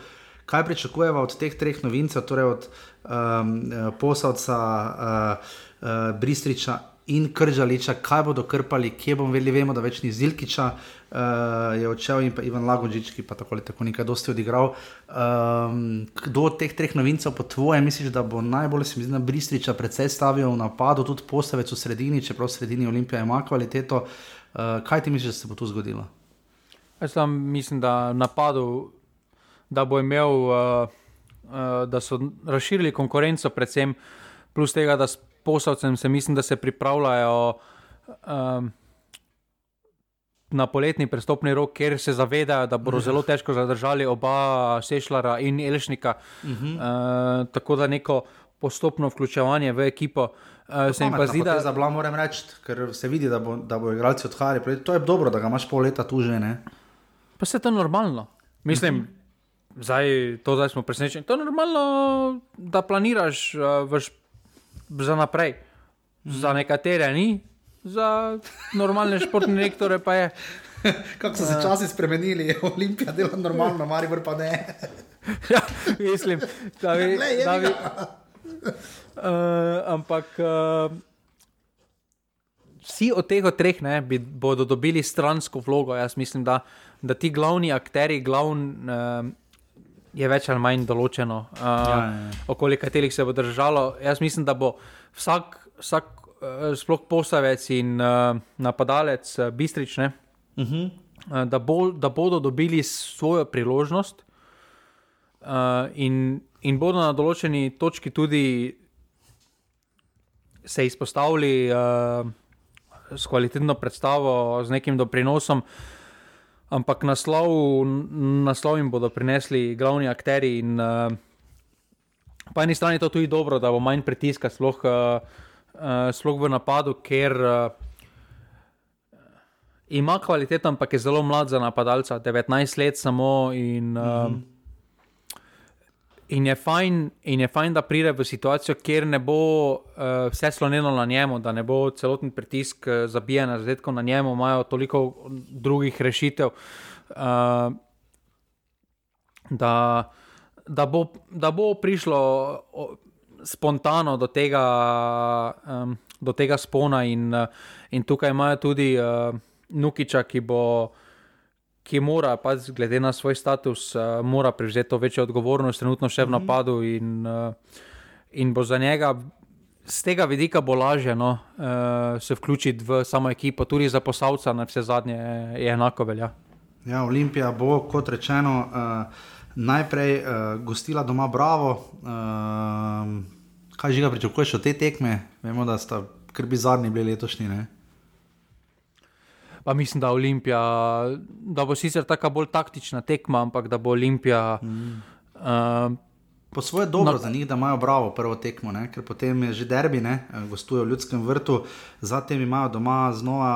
Kaj pričakujemo od teh treh novincev, torej od um, posavca, uh, uh, Bristriča in Kržaliča, kaj bodo krpali, kje bomo vedeli, vemo, da več ni Zilkiča, uh, je odšel in pa Ivan Lagožič, ki pa tako ali tako nekaj dosti odigral. Um, kdo od teh treh novincev po tvoje misliš, da bo najbolj se mi zdi na Bristriča predvsej stavil v napadu, tudi postavec v sredini, čeprav v sredini Olimpija ima kvaliteto. Uh, kaj ti misliš, da se bo tu zgodilo? Jaz mislim, da napadu, da bo imel uh, uh, da so razširili konkurenco, predvsem plus tega, da s poslovcem se mislim, da se pripravljajo. Um, Na poletni prestopni rok, ker se zavedajo, da bodo zelo težko zadržali oba Sešljara in Elšnika. Uh -huh. uh, tako da neko postopno vključevanje v ekipo uh, se jim pa zdi, da. Za blam moram reči, ker se vidi, da, bo, da bo igralci odhajali. To je dobro, da ga imaš pol leta tu že. Ne? Pa se to normalno. Mislim, uh -huh. zdaj, to zdaj smo presenečeni. To je normalno, da planiraš uh, vrš, za naprej. Uh -huh. Za nekatere ni, za normalne športne direktore pa je. Kako so se časi spremenili, Olimpija dela normalno, Maribor pa ne. ja, mislim, da bi. Da bi uh, ampak uh, vsi od teh treh ne, bi, bodo dobili stransko vlogo. Jaz mislim, da, da ti glavni akteri, glavni. Uh, Je več ali manj določeno, uh, ja, ja, ja. okoli katerih se bo držalo. Jaz mislim, da bo vsak, vsak sploh posavec in uh, napadalec uh, bistrične, uh -huh. uh, da, bo, da bodo dobili svojo priložnost uh, in, in bodo na določeni točki tudi se izpostavili uh, s kvalitetno predstavo, z nekim doprinosom. Ampak naslov, naslov jim bodo prinesli glavni akteri. In, uh, po eni strani je to tudi dobro, da bo manj pritiska, sploh, uh, uh, sploh v napadu, ker uh, ima kvaliteto, ampak je zelo mlad za napadalca, 19 let samo. In, uh, mm -hmm. In je, fajn, in je fajn, da pride v situacijo, kjer ne bo uh, vse slonjeno na njemu, da ne bo celoten pritisk uh, zabijen na zadetku na njemu, imajo toliko drugih rešitev, uh, da, da, bo, da bo prišlo spontano do tega, um, do tega spona. In, uh, in tukaj imajo tudi uh, Nukiča, ki bo ki mora, pa glede na svoj status, uh, mora prevzeti to večjo odgovornost, trenutno še v mhm. napadu, in, uh, in bo za njega. Z tega vidika bo lažje no, uh, se vključiti v samo ekipo, tudi za posavca, na vse zadnje je enako velja. Ja, Olimpija bo, kot rečeno, uh, najprej uh, gostila doma Bravo. Uh, kaj že ga pričakuješ od te tekme? Vemo, da sta kar bizarni bili letošnji. Ne? Pa mislim, da, Olimpija, da bo sicer tako bolj taktična tekma, ampak da bo Olimpija. Mm. Uh, po svoje dobro na, za njih, da imajo bravo prvo tekmo, ne? ker potem je že derbi, ne? Eh, gostujejo v ljudskem vrtu, zatem imajo doma znova.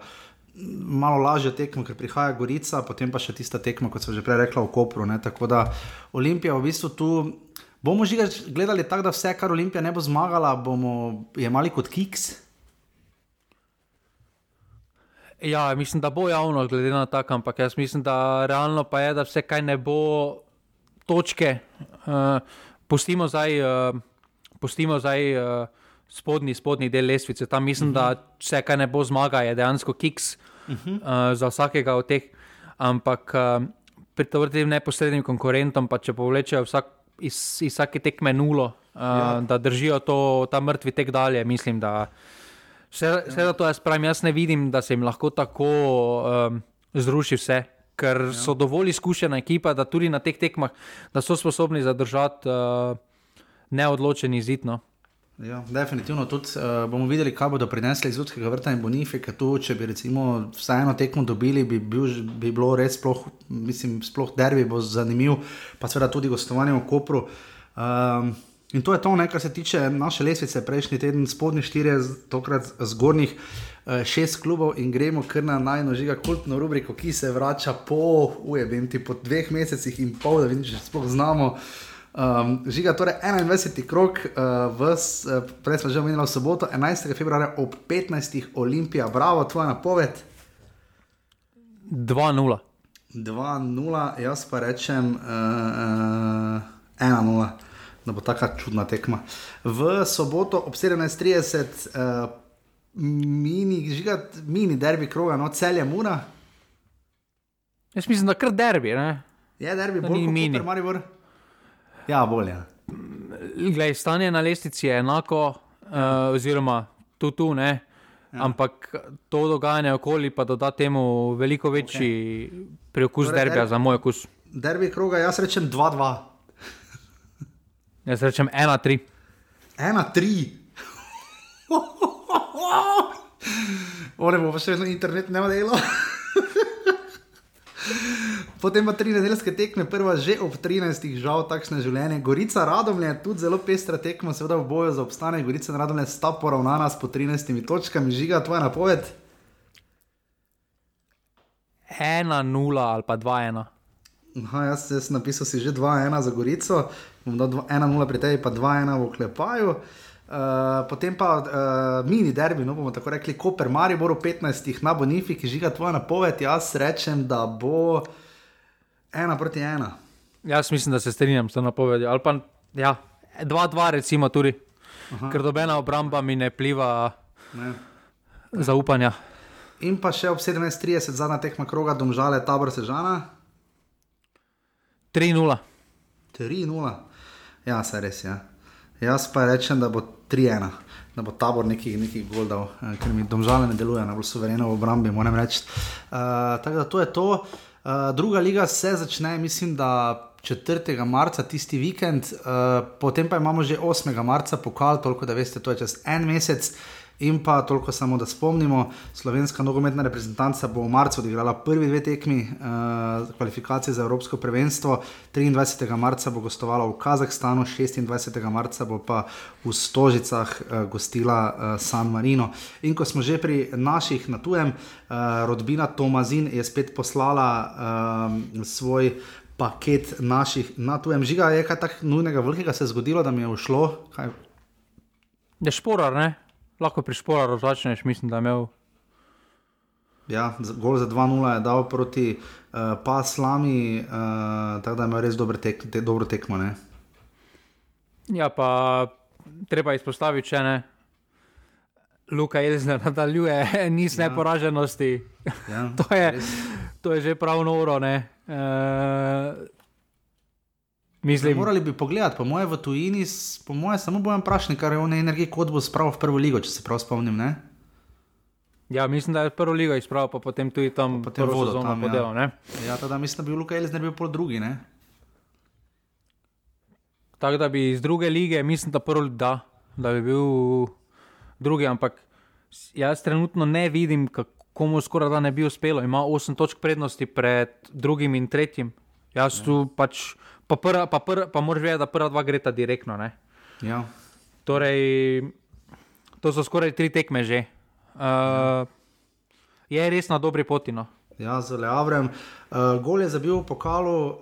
Uh, Malo lažje tekmo, ker prihaja Gorica, potem pa še tista tekma, kot sem že prej rekla, v Kopru. Ne? Tako da Olimpija v bistvu tu. Bomo že gledali tako, da vse, kar Olimpija ne bo zmagala, bomo jemali kot kiks. Ja, mislim, da bo javno, glede na to, ampak jaz mislim, da realno pa je, da vse kaj ne bo točke. Uh, pustimo zdaj, uh, pustimo zdaj uh, spodnji, spodnji del lestvice. Tam mislim, uh -huh. da mhm. vse kaj ne bo zmaga, je dejansko kiks uh -huh. uh, za vsakega od teh. Ampak uh, pri tem neposrednim konkurentom, pa če povlečejo vsak, iz, iz vsake tekme nulo, uh, ja. da držijo to, ta mrtvi tek dalje, mislim, da. Vse ja. to jaz pravim, jaz ne vidim, da se jim lahko tako um, zruši vse, ker ja. so dovolj izkušena ekipa, da tudi na teh tekmah so sposobni zadržati uh, neodločen izid. No. Ja, definitivno tudi uh, bomo videli, kaj bodo prinesli iz Ljudskega vrta in Bonifika. Tu, če bi recimo vseeno tekmo dobili, bi, bil, bi bilo res sploh, mislim, sploh derbi bo zanimiv, pa seveda tudi gostovanje v Kopru. Um, In to je to, ne, kar se tiče naše lesvice, prejšnji teden, spodnji štiri, tokrat zgornjih eh, šest klubov in gremo kar na najnožiga kultno rubriko, ki se vrača po, ujebem ti, po dveh mesecih in pol, da vidiš, če sploh znamo. Um, žiga torej 21. krok, uh, uh, prej smo že omenili v soboto, 11. februarja ob 15. Olimpija, bravo, tvoja napoved. 2-0. 2-0, jaz pa rečem uh, uh, 1-0 da bo tako čudna tekma. V soboto ob 17:30, uh, mini, žigat, mini derbi kroga, no celje mura. Jaz mislim, da kar derbi. Ne? Je derbi, bolj kot mini. Maribor. Ja, bolje. Glej, stanje na lestvici je enako, uh, oziroma tu, tu ne. Ja. Ampak to dogajanje okoli pa doda temu veliko večji okay. preokus torej, derbija, derbi, za moj okus. Derbi kroga, jaz rečem 2-2. Jaz rečem 1-3. Ena, tri. One bo pa še vedno internet ne delo. Potem pa tri nedeljske tekme, prva že ob 13, žal takšne življenje. Gorica Radomlje, tudi zelo pestra tekma, seveda v boju za obstanek. Gorica in Radomlje sta poravnana s po 13 točkami, žiga tvoja napoved. 1-0 ali pa 2-1. Aha, jaz, jaz napisal si že 2-1 za Gorico, bom dal 2 1-0 pri tebi, pa 2-1 v Klepaju. Uh, potem pa uh, mini derbi, no bomo tako rekli, Koper Maribor v 15, na Bonifiki, žiga tvoja napoved. Jaz rečem, da bo 1 proti 1. Jaz mislim, da se strinjam s to napovedjo. Ali pa ja, 2-2, recimo, tudi. Aha. Ker dobena obramba mi ne pliva Ne. zaupanja. In pa še ob 17:30 zadnja tekma kroga, domžale, tabor Sežana. 3-0. 3-0. Ja, se res je. Ja. Jaz pa rečem, da bo 3-1, da bo tabor nekih, nekih gol dal, eh, ker mi domžale ne deluje, najbolj suvereno v obrambi, moram reči. Uh, tako da to je to. Uh, druga liga se začne, mislim, da 4. marca, tisti vikend, uh, potem pa imamo že 8. marca pokal, toliko da veste, to je čez en mesec. In pa toliko samo, da spomnimo, slovenska nogometna reprezentanca bo v marcu odigrala prvi dve tekmi uh, kvalifikacije za Evropsko prvenstvo. 23. marca bo gostovala v Kazahstanu, 26. marca bo pa v Stožicah uh, gostila uh, San Marino. In ko smo že pri naših na tujem, uh, rodbina Tomazin je spet poslala uh, svoj. Paket naših na tujem žiga je kaj tako nujnega, velikega se je zgodilo, da mi je ušlo. Kaj, Je šporar, ne? Lahko pri šporaru začneš, mislim, da je imel. Ja, gol za 2-0 je dal proti uh, Paslami, uh, tako da ima res dober tek, te, dobro tekmo. Ne? Ja, pa treba izpostaviti, če ne. Luka Elzner nadaljuje niz ja. neporaženosti. Ja, To je, res. to je že prav noro. E, mislim, Morali bi pogledati, po mojem, v tujini, po mojem, samo bojem prašnik, kar je v energiji kot bo spravil v prvo ligo, če se prav spomnim. Ne? ja, mislim, da je prvo ligo izpravil, pa potem tudi tam Pa potem vodo tam, ja. podelal. ne. Ja, tada mislim, da bi Luka Elizner bil pol drugi. Ne? Tako da bi iz druge lige, mislim, da prvi da, da bi bil drugi, ampak jaz trenutno ne vidim, kako mu skoraj da ne bi uspelo. Ima 8 točk prednosti pred drugim in tretjim. Jaz tu pač, pa, prva, pa, prva, pa moraš vedeti, da prva dva greta direktno. Ne? Ja. Torej, to so skoraj tri tekme že. Uh, je res na dobri poti. No. Ja, z Leavrem. Uh, gol je zabil v pokalu, uh,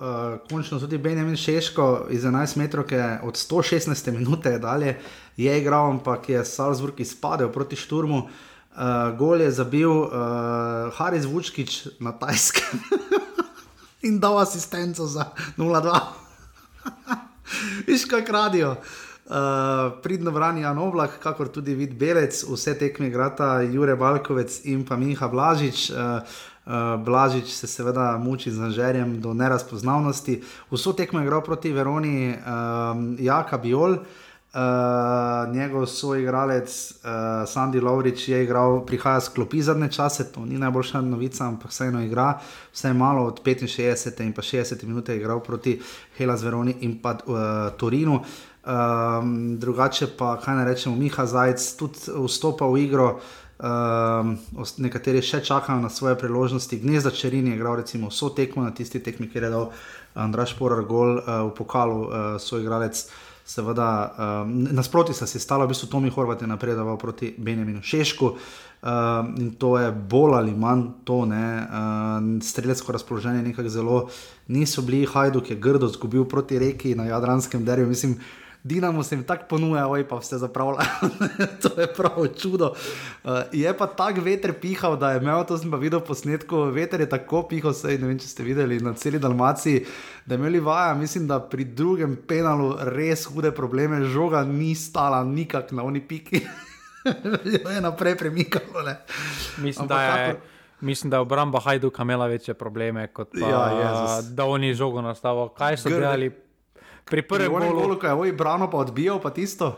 končno tudi Benjamin Šeško iz 11 metrov, od 116 minute dalje je igral, ampak je Salzburg izpadel proti Šturmu. Uh, gol je zabil uh, Haris Vučkič na Tajskem in dal asistenco za 0-2. Viš, kaj radijo. Uh, pridno brani Jan Oblak, kakor tudi vid Belec, vse tekme igrata Jure Balkovec in pa Miha Blažič. Uh, uh, Blažič se seveda muči z nažerjem do nerazpoznavnosti. Vso tekmo je igral proti Veroni um, Jaka Biol. Uh, njegov soigralec uh, Sandy Lovrič je igral, prihaja s klopi zadnje čase, to ni najboljša novica, ampak vseeno igra, vsaj malo od 65 in pa 60 minut je igral proti Helas Veroni in pa uh, Torinu. Um, drugače pa, kaj ne rečemo, Miha Zajec tudi vstopa v igro, um, nekateri še čakajo na svoje priložnosti. Gnezda Čerin je igral recimo vso tekmo na tisti tekmi, kjer je dal Andraš Porar gol uh, v pokalu, uh, soigralec. Seveda, um, nasproti sta se stala, v bistvu Tomi Horvat je napredoval proti Benjaminu Šešku um, in to je bolj ali manj to, ne, um, streljsko razpoloženje nekako zelo niso bili, Hajduk je grdo zgubil proti reki na Jadranskem derju, mislim, Dinamo se jim tako ponuja, oj pa vse zapravljajo, to je pravo čudo. Uh, je pa tak veter pihal, da je imel, to sem pa videl po posnetku, veter je tako pihal, sej ne vem, če ste videli na celi Dalmaciji, da imeli vaja, mislim, da pri drugem penalu res hude probleme, žoga ni stala nikak na oni piki. je naprej premikalo. Ne. Mislim, Ampak da je, kakor- mislim, da je obramba Hajduka imela večje probleme, kot pa, Ja, Jezus. da oni žogo nastavo. Kaj so Grde. delali pri Pri prvem onem golu? golu, ko je oj brano pa odbijal, pa tisto.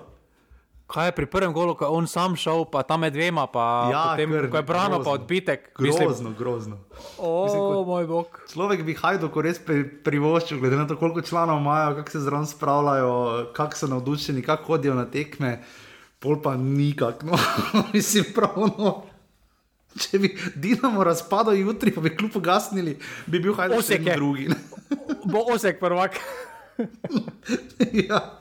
Kaj je pri prvem golu, ko je on sam šel, pa tam med dvema, pa Ja, potem, kar ko je brano, pa grozno. odbitek. Mislim, Grozno, grozno. o Mislim, moj bog. Človek bi Hajdu res pri, privoščil, glede na to, koliko članov imajo, kako se zraven spravljajo, kako so navdušeni, kako hodijo na tekme, pol pa nikak. No. Mislim, pravno. Če bi Dinamo razpadal jutri, pa bi kljub ugasnili, bi bil Hajdu še drugi. Bo osek prvak. ja.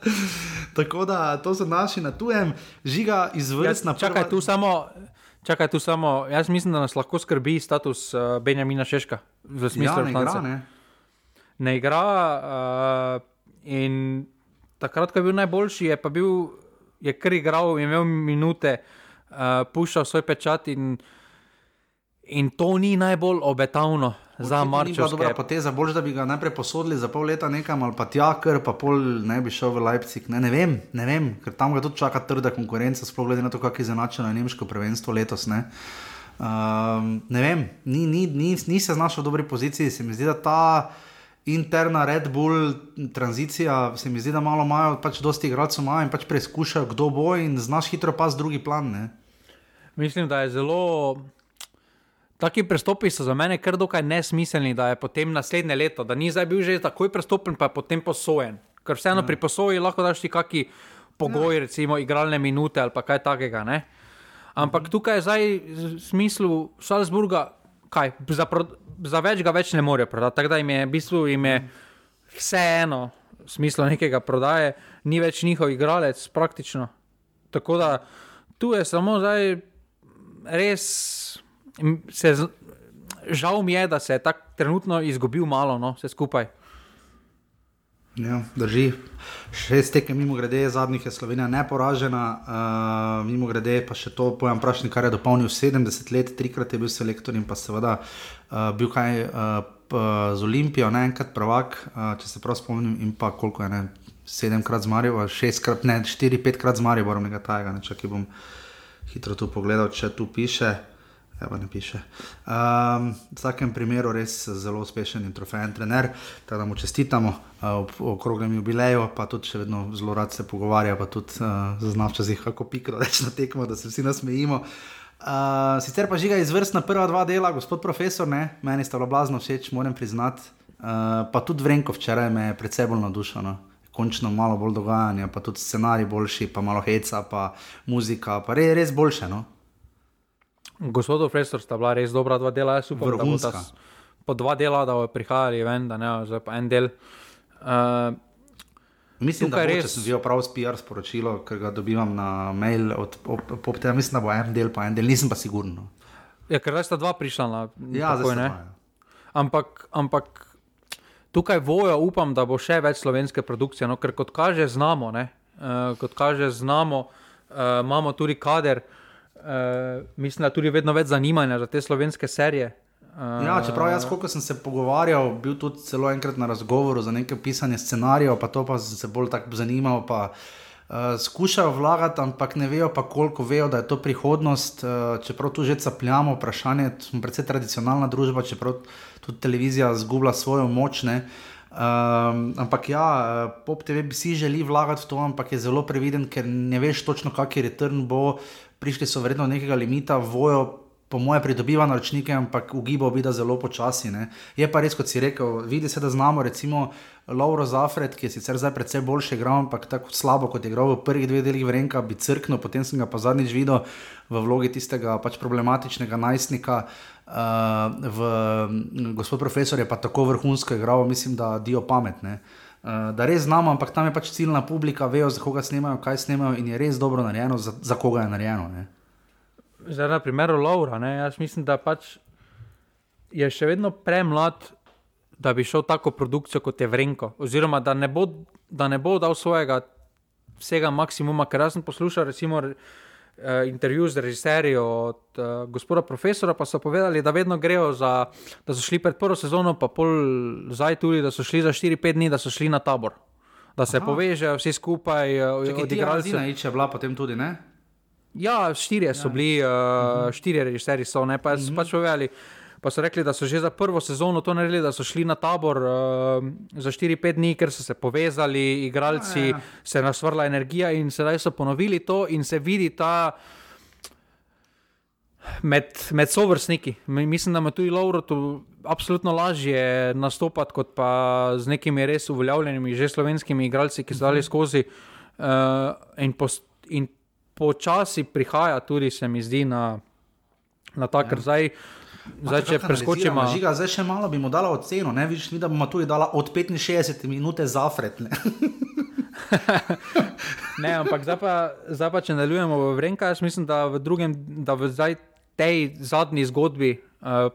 Tako da to so naši na tujem, žiga izvrstna. Ja, čakaj, tu samo. Čakaj, tu samo. Jaz mislim, da nas lahko skrbi status uh, Benjamina Šeška. V smislu, ja, ne igra, ne. ne igra. Uh, in takrat, ko je bil najboljši, je pa bil, je kar igral, je imel minute, uh, puščal svoj pečat. In, in to ni najbolj obetavno za Očitno Ni bila dobra poteza, bolj da bi ga najprej posodili za pol leta nekam ali pa tja, ker pa pol ne bi šel v Leipzig. Ne, ne vem, ne vem, ker tam ga tudi čaka trda konkurenca, sploh glede na to, kako je zanačeno nemško prvenstvo letos. Ne, um, ne vem, ni, ni, ni, ni se znašel v dobri poziciji, se mi zdi, da ta. Interna Red Bull tranzicija, se mi zdi, da malo imajo, pač dosti igralcev imajo in pač preizkušajo, kdo bo in znaš hitro pas drugi plan. Ne? Mislim, da je zelo. Taki prestopi so za mene kar dokaj nesmiselni, da je potem naslednje leto, da ni zdaj bil že takoj prestopen, pa je potem posojen. Ker vseeno Ja. pri posoji lahko daš ti kaki pogoj, recimo igralne minute ali kaj takega. Ne? Ampak Mhm. tukaj je zdaj v smislu Salzburga, kaj, za, pro, za več ga več ne morejo prodati. Tako da jim je v bistvu jim je vseeno, v smislu nekega prodaje, ni več njihov igralec praktično. Tako da tu je samo zdaj res. Se, žal mi je, da se je tako trenutno izgubil malo, no, vse skupaj. Ja, drži. Šest tekem, mimo grede, zadnjih je Slovenija neporažena, uh, mimo grede pa še to pojem prašnik, kar je dopolnil 70 let, trikrat je bil selektor in pa seveda uh, bil kaj uh, p, z Olimpijo, ne enkrat prvak, uh, če se prav spomnim, in pa koliko je ne, sedemkrat z Marijo, šestkrat, ne, štiri, petkrat z Marijo, moram nekaj tajega, ne čakaj bom hitro tu pogledal, če tu piše. Evo ne piše. Um, v vsakem primeru res zelo uspešen in trofejen trener, tako da mu čestitamo uh, okroglem jubileju, pa tudi še vedno zelo rad se pogovarja, pa tudi uh, zna včasih kako pikro reči na tekmo, da se vsi nasmejimo. Uh, sicer pa žiga izvrstna prva dva dela, gospod profesor, ne? meni sta bila blazno všeč, moram priznati. Uh, pa tudi Vrenko včeraj me je predvsej bolj navdušeno. Končno malo bolj dogajanja, pa tudi scenarij boljši, pa malo heca, pa muzika, pa res, res boljše. No? Gospod profesor sta bila res dobra dva dela, jaz upam, da bo Vrhunska. ta po dva dela, da bodo prihajali ven, da ne zdaj pa en del. Uh, Mislim, da Tukaj bo, če res- sem videl prav PR sporočilo, ker ga dobivam na mail od Poptega, mislim, da bo en del, pa en del, nisem pa siguren. no. ja, ker zdaj sta dva prišla na Ja, takoj, ne. ja. Ampak, ampak tukaj vojo upam, da bo še več slovenske produkcije, no, ker kot kaže, znamo. Ne, uh, kot kaže, znamo, uh, imamo tudi kader, uh, mislim, da tudi vedno več zanimanja za te slovenske serije. Uh, Ja, čeprav jaz, koliko sem se pogovarjal, bil tudi celo enkrat na razgovoru za nekaj pisanje scenarijev, pa to pa sem se bolj tako zanimal. Pa, uh, skušajo vlagati, ampak ne vejo pa, koliko vejo, da je to prihodnost. Uh, čeprav tu že capljamo, vprašanje, smo precej tradicionalna družba, čeprav tudi televizija zgublja svojo moč. Ne. Um, ampak ja, Pop TV bi si želi vlagati v to, ampak je zelo previden, ker ne veš točno, kakšen return bo. Prišli so verjetno do nekega limita, vojo po moje pridobiva naročnike, ampak ugibal bi, da zelo počasi. Ne. Je pa res, kot si rekel, vidi se, da znamo recimo Lauro Zafred, ki je sicer zdaj precej boljši igral, ampak tako slabo kot je igral v prvih dveh delih Vrenka, bi crknil, potem sem ga pa zadnjič videl v vlogi tistega pač problematičnega najstnika. Uh, v, gospod profesor je pa tako vrhunsko igral, mislim, da dio pametne. Uh, da res znamo, ampak tam je pač ciljna publika, vejo, za koga snemajo, kaj snemajo in je res dobro narejeno, za, za koga je narejeno. Zdaj, na primeru Laura, ne, jaz mislim, da pač je še vedno premlad, da bi šel tako produkcijo kot je Vrenko. Oziroma, da ne bo, da ne bo dal svojega vsega maksimuma, ker jaz sem poslušal recimo eh, intervju z režiserji od eh, gospoda profesora, pa so povedali, da vedno grejo za, da so šli pred prvo sezono, pa pol zdaj tudi, da so šli za 4-5 dni, da so šli na tabor. Da se Aha. povežejo vsi skupaj, eh, ti odigralci. Razina Ič je bila potem tudi, ne? Ja, štirje so bili, uh, štirje režiserji so, ne, pa, uh -huh. pač povedali. Pa so rekli, da so že za prvo sezono to naredili, da so šli na tabor uh, za 4-5 dni, ker so se povezali, igralci, ja, ja. se je nasvrla energija in sedaj so ponovili to in se vidi ta. Med, med sovrstniki. Mislim, da ima tudi Lauro absolutno lažje nastopati kot pa z nekimi res uveljavljenimi, že slovenskimi igralci, ki so dali mhm. skozi. Uh, in, po, in počasi prihaja, tudi se mi zdi, na, na ta, ker ja. zdaj. Zdaj, če preskočimo, žiga, zdaj še malo bi mu dala oceno, ne vidiš, mi da bomo tudi dala od 65 minut za fred. Ne? ne, ampak zdaj pa, zdaj pa če nadaljujemo v Vrenka, jaz mislim, da v drugem, da v zdaj tej zadnji zgodbi. Uh,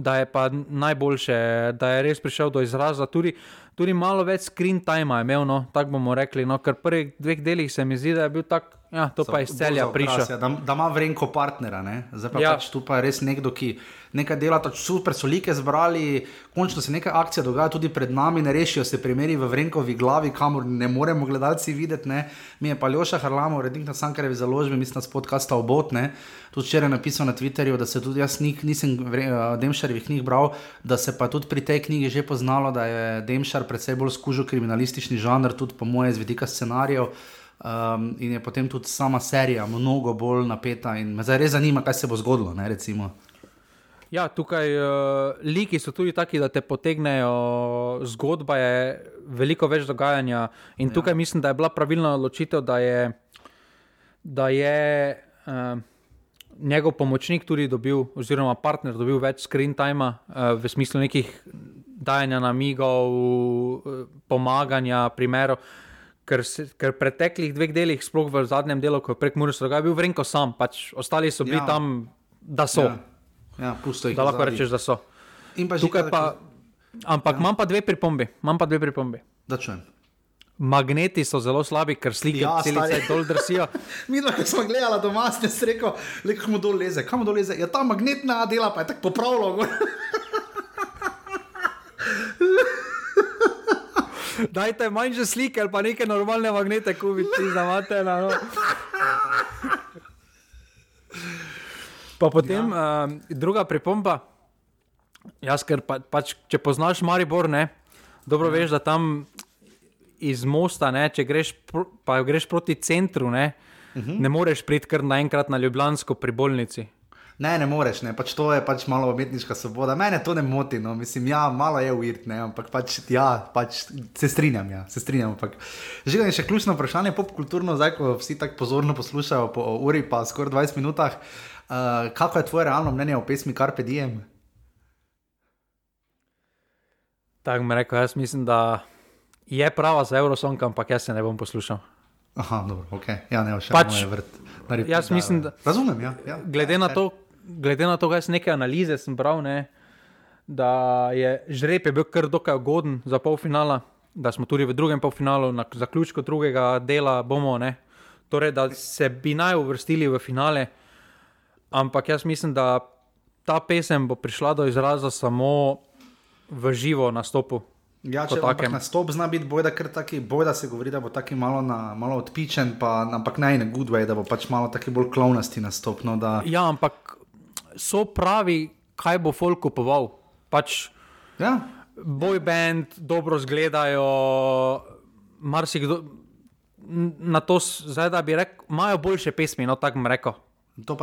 Da je pa najboljše, da je res prišel do izraza. Tudi, tudi malo več screen time je imel, no, tako bomo rekli. No, ker v prvih dveh delih se mi zdi, da je bil tak Ja, to so, pa je iz celja prišel. Da, da ima vrenko partnera, ne? zdaj pa, ja. pač tu pa je res nekdo, ki nekaj dela, tako super so like zbrali, končno se neka akcija dogaja tudi pred nami, ne rešijo se primeri v vrenkovi glavi, kamor ne moremo gledalci videti. Ne? Mi je pa Ljoša Harlamo, rednik na Sankarevi založbi, mislim, da spod kasta obotne. Tudi včeraj napisal na Twitterju, da se tudi jaz nik, nisem uh, Demšarjevih knjig bral, da se pa tudi pri tej knjigi že poznalo, da je Demšar predvsej bolj skužil kriminalistični žanr, tudi po moje z vidika scenarijev. Um, in je potem tudi sama serija mnogo bolj napeta. In me zdaj res zanima, kaj se bo zgodilo. Ne, ja, tukaj uh, liki so tudi taki, da te potegnejo zgodba, je veliko več dogajanja. In ja. tukaj mislim, da je bila pravilna odločitev, da je, da je uh, njegov pomočnik tudi dobil, oziroma partner dobil več screen time, uh, v smislu nekih dajanja namigov, uh, pomaganja, primerov ker, se, ker preteklih dveh delih, sploh v zadnjem delu, ko je prek Mursa, je bil Vrenko sam, pač ostali so bili ja. tam, da so. Ja, ja pusto jih. Da lahko rečeš, da so. Pa Tukaj pa, ampak ja. imam pa dve pripombi. Imam pa dve pripombi. Da čujem. Magneti so zelo slabi, ker slike ja, celice dol drsijo. Mi, ko smo gledali doma, ste rekli, da kam dol leze, kam dol leze. Ja, ta magnetna dela pa je tako popravljena. Dajte manjše slike ali pa neke normalne magnete, kubiti za matena. No. Pa potem ja. uh, druga pripomba. Jaz, ker pa, pač, če poznaš Maribor, ne, dobro ja. veš, da tam iz mosta, ne, če greš, pro, greš proti centru, ne, uh mhm. -huh. ne moreš priti kar naenkrat na Ljubljansko pri bolnici. Ne, ne moreš, ne. Pač to je pač malo umetniška svoboda. Mene to ne moti, no. mislim, ja, malo je uvirt, ampak pač, ja, pač se strinjam. Ja, se strinjam Že je še ključno vprašanje, popkulturno, zdaj ko vsi tako pozorno poslušajo po uri, pa skoraj 20 minutah. Uh, kako je tvoje realno mnenje o pesmi Carpe Diem? Tako mi rekel, jaz mislim, da je prava za Eurosong, ampak jaz se ne bom poslušal. Aha, dobro, ok. Ja, ne, še pač, vrt. Jaz mislim, da. Razumem, ja. ja glede ja, na to glede na to, kaj sem nekaj analize sem bral, ne, da je žreb je bil kar dokaj ugoden za polfinala, da smo tudi v drugem polfinalu, na zaključku drugega dela bomo, ne, torej, da se bi naj uvrstili v finale. Ampak jaz mislim, da ta pesem bo prišla do izraza samo v živo nastopu. Ja, če tako nastop zna biti, boj da, taki, boj da se govori, da bo tako malo, malo odpičen, pa, ampak naj ne good way, da bo pač malo taki bolj klovnasti nastop. No, da... Ja, ampak so pravi, kaj bo folk kupoval. Pač, ja. Boj band, dobro zgledajo, marsikdo. Na to, zdaj, da bi rekel, imajo boljše pesmi, no tako bom rekel.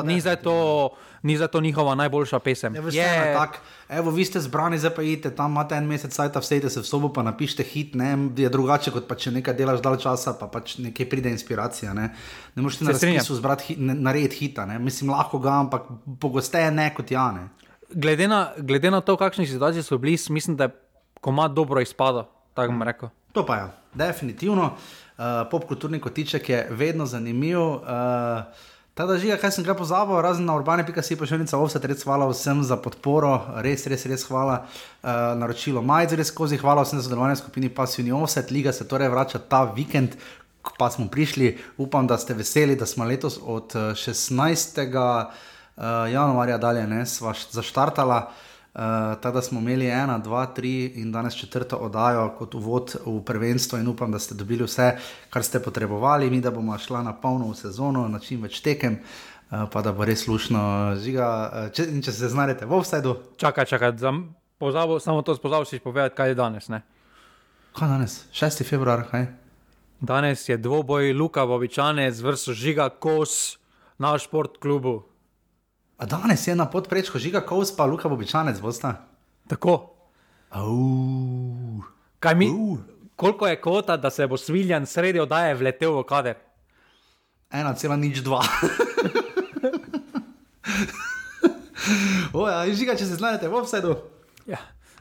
Ni za, to, ni za to njihova najboljša pesem. Ja, je tako. Evo, vi ste zbrani, zdaj pa idete tam, imate en mesec, sajta, vsejte se v sobo, pa napišete hit. Ne, je drugače, kot pa če nekaj delaš dalj časa, pa pač nekaj pride inspiracija. Ne, ne moreš na razpisu zbrati hit, narediti hita. Ne. Mislim, lahko ga, ampak pogosteje ne kot Jane. Glede na, glede na to, kakšne situacije so bili, mislim, da je komad dobro izpadlo. Tako bom rekel. To pa je, definitivno. Uh, Popkulturni kotiček je vedno zanimiv. Uh, Ta drži, kaj sem ga pozabil, razen na urbane.si, enica ovsa, res hvala vsem za podporo, res, res, res hvala. Uh, naročilo Majc, res skozi, hvala vsem za sodelovanje v skupini Passion Offset, liga se torej vrača ta vikend, pa smo prišli. Upam, da ste veseli, da smo letos od 16. Uh, eh, januarja dalje, ne, sva zaštartala. Uh, tako da smo imeli ena, dva, tri in danes četrto oddajo kot uvod v prvenstvo, in upam, da ste dobili vse, kar ste potrebovali, mi da bomo šli na polno v sezono, na čim več tekem. uh, pa da bo res lušno žiga. Uh, če, če se znajdete v offsajdu, Čakaj, čakaj, pozabil, samo to si povedati, kaj je danes. Ne? kaj danes, 6. februar, kaj? Danes je dvoboj Luka Bobičanec vrsto žiga kos na šport klubu. A danes je na podprečku žiga Kovs, pa Luka Bobičanec, bosta. Tako. Au. Kaj mi, koliko je kvota, da se bo Sviljan sredi oddaje vletel v kader? 1,02. Oja, žiga, če se znajdete v offsajdu. Ja.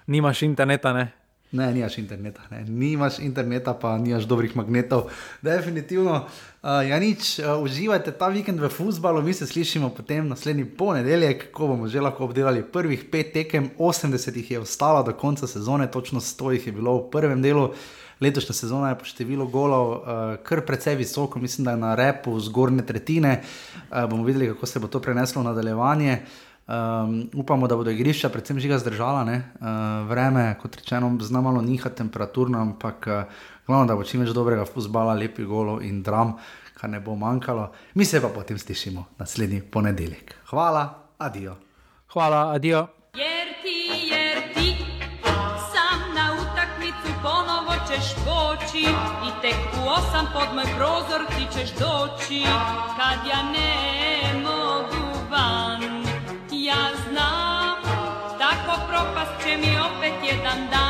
Nimaš interneta, ne? Ne, nimaš interneta, ne. nimaš interneta, pa nimaš dobrih magnetov. Definitivno. Uh, ja, nič, uh, uživajte ta vikend v futbalu, mi se slišimo potem naslednji ponedeljek, ko bomo že lahko obdelali prvih pet tekem, 80 jih je ostalo do konca sezone, točno 100 jih je bilo v prvem delu. Letošnja sezona je po številu golov uh, kar precej visoko, mislim, da je na repu zgornje tretjine. Uh, bomo videli, kako se bo to preneslo v nadaljevanje. Um, upamo, da bodo igrišča predvsem žiga zdržala. Uh, vreme, kot rečeno, zna malo nihati temperaturno, ampak uh, glavno, da bo čim več dobrega futbola, lepih golov in dram, kar ne bo manjkalo. Mi se pa potem slišimo naslednji ponedeljek. Hvala, adijo. Hvala, adijo. Jer ti, jer ti sam na utakmicu ponovo ćeš poći I tek u osam pod moj prozor ti ćeš doći Kad ja ne propast će mi opet jedan dan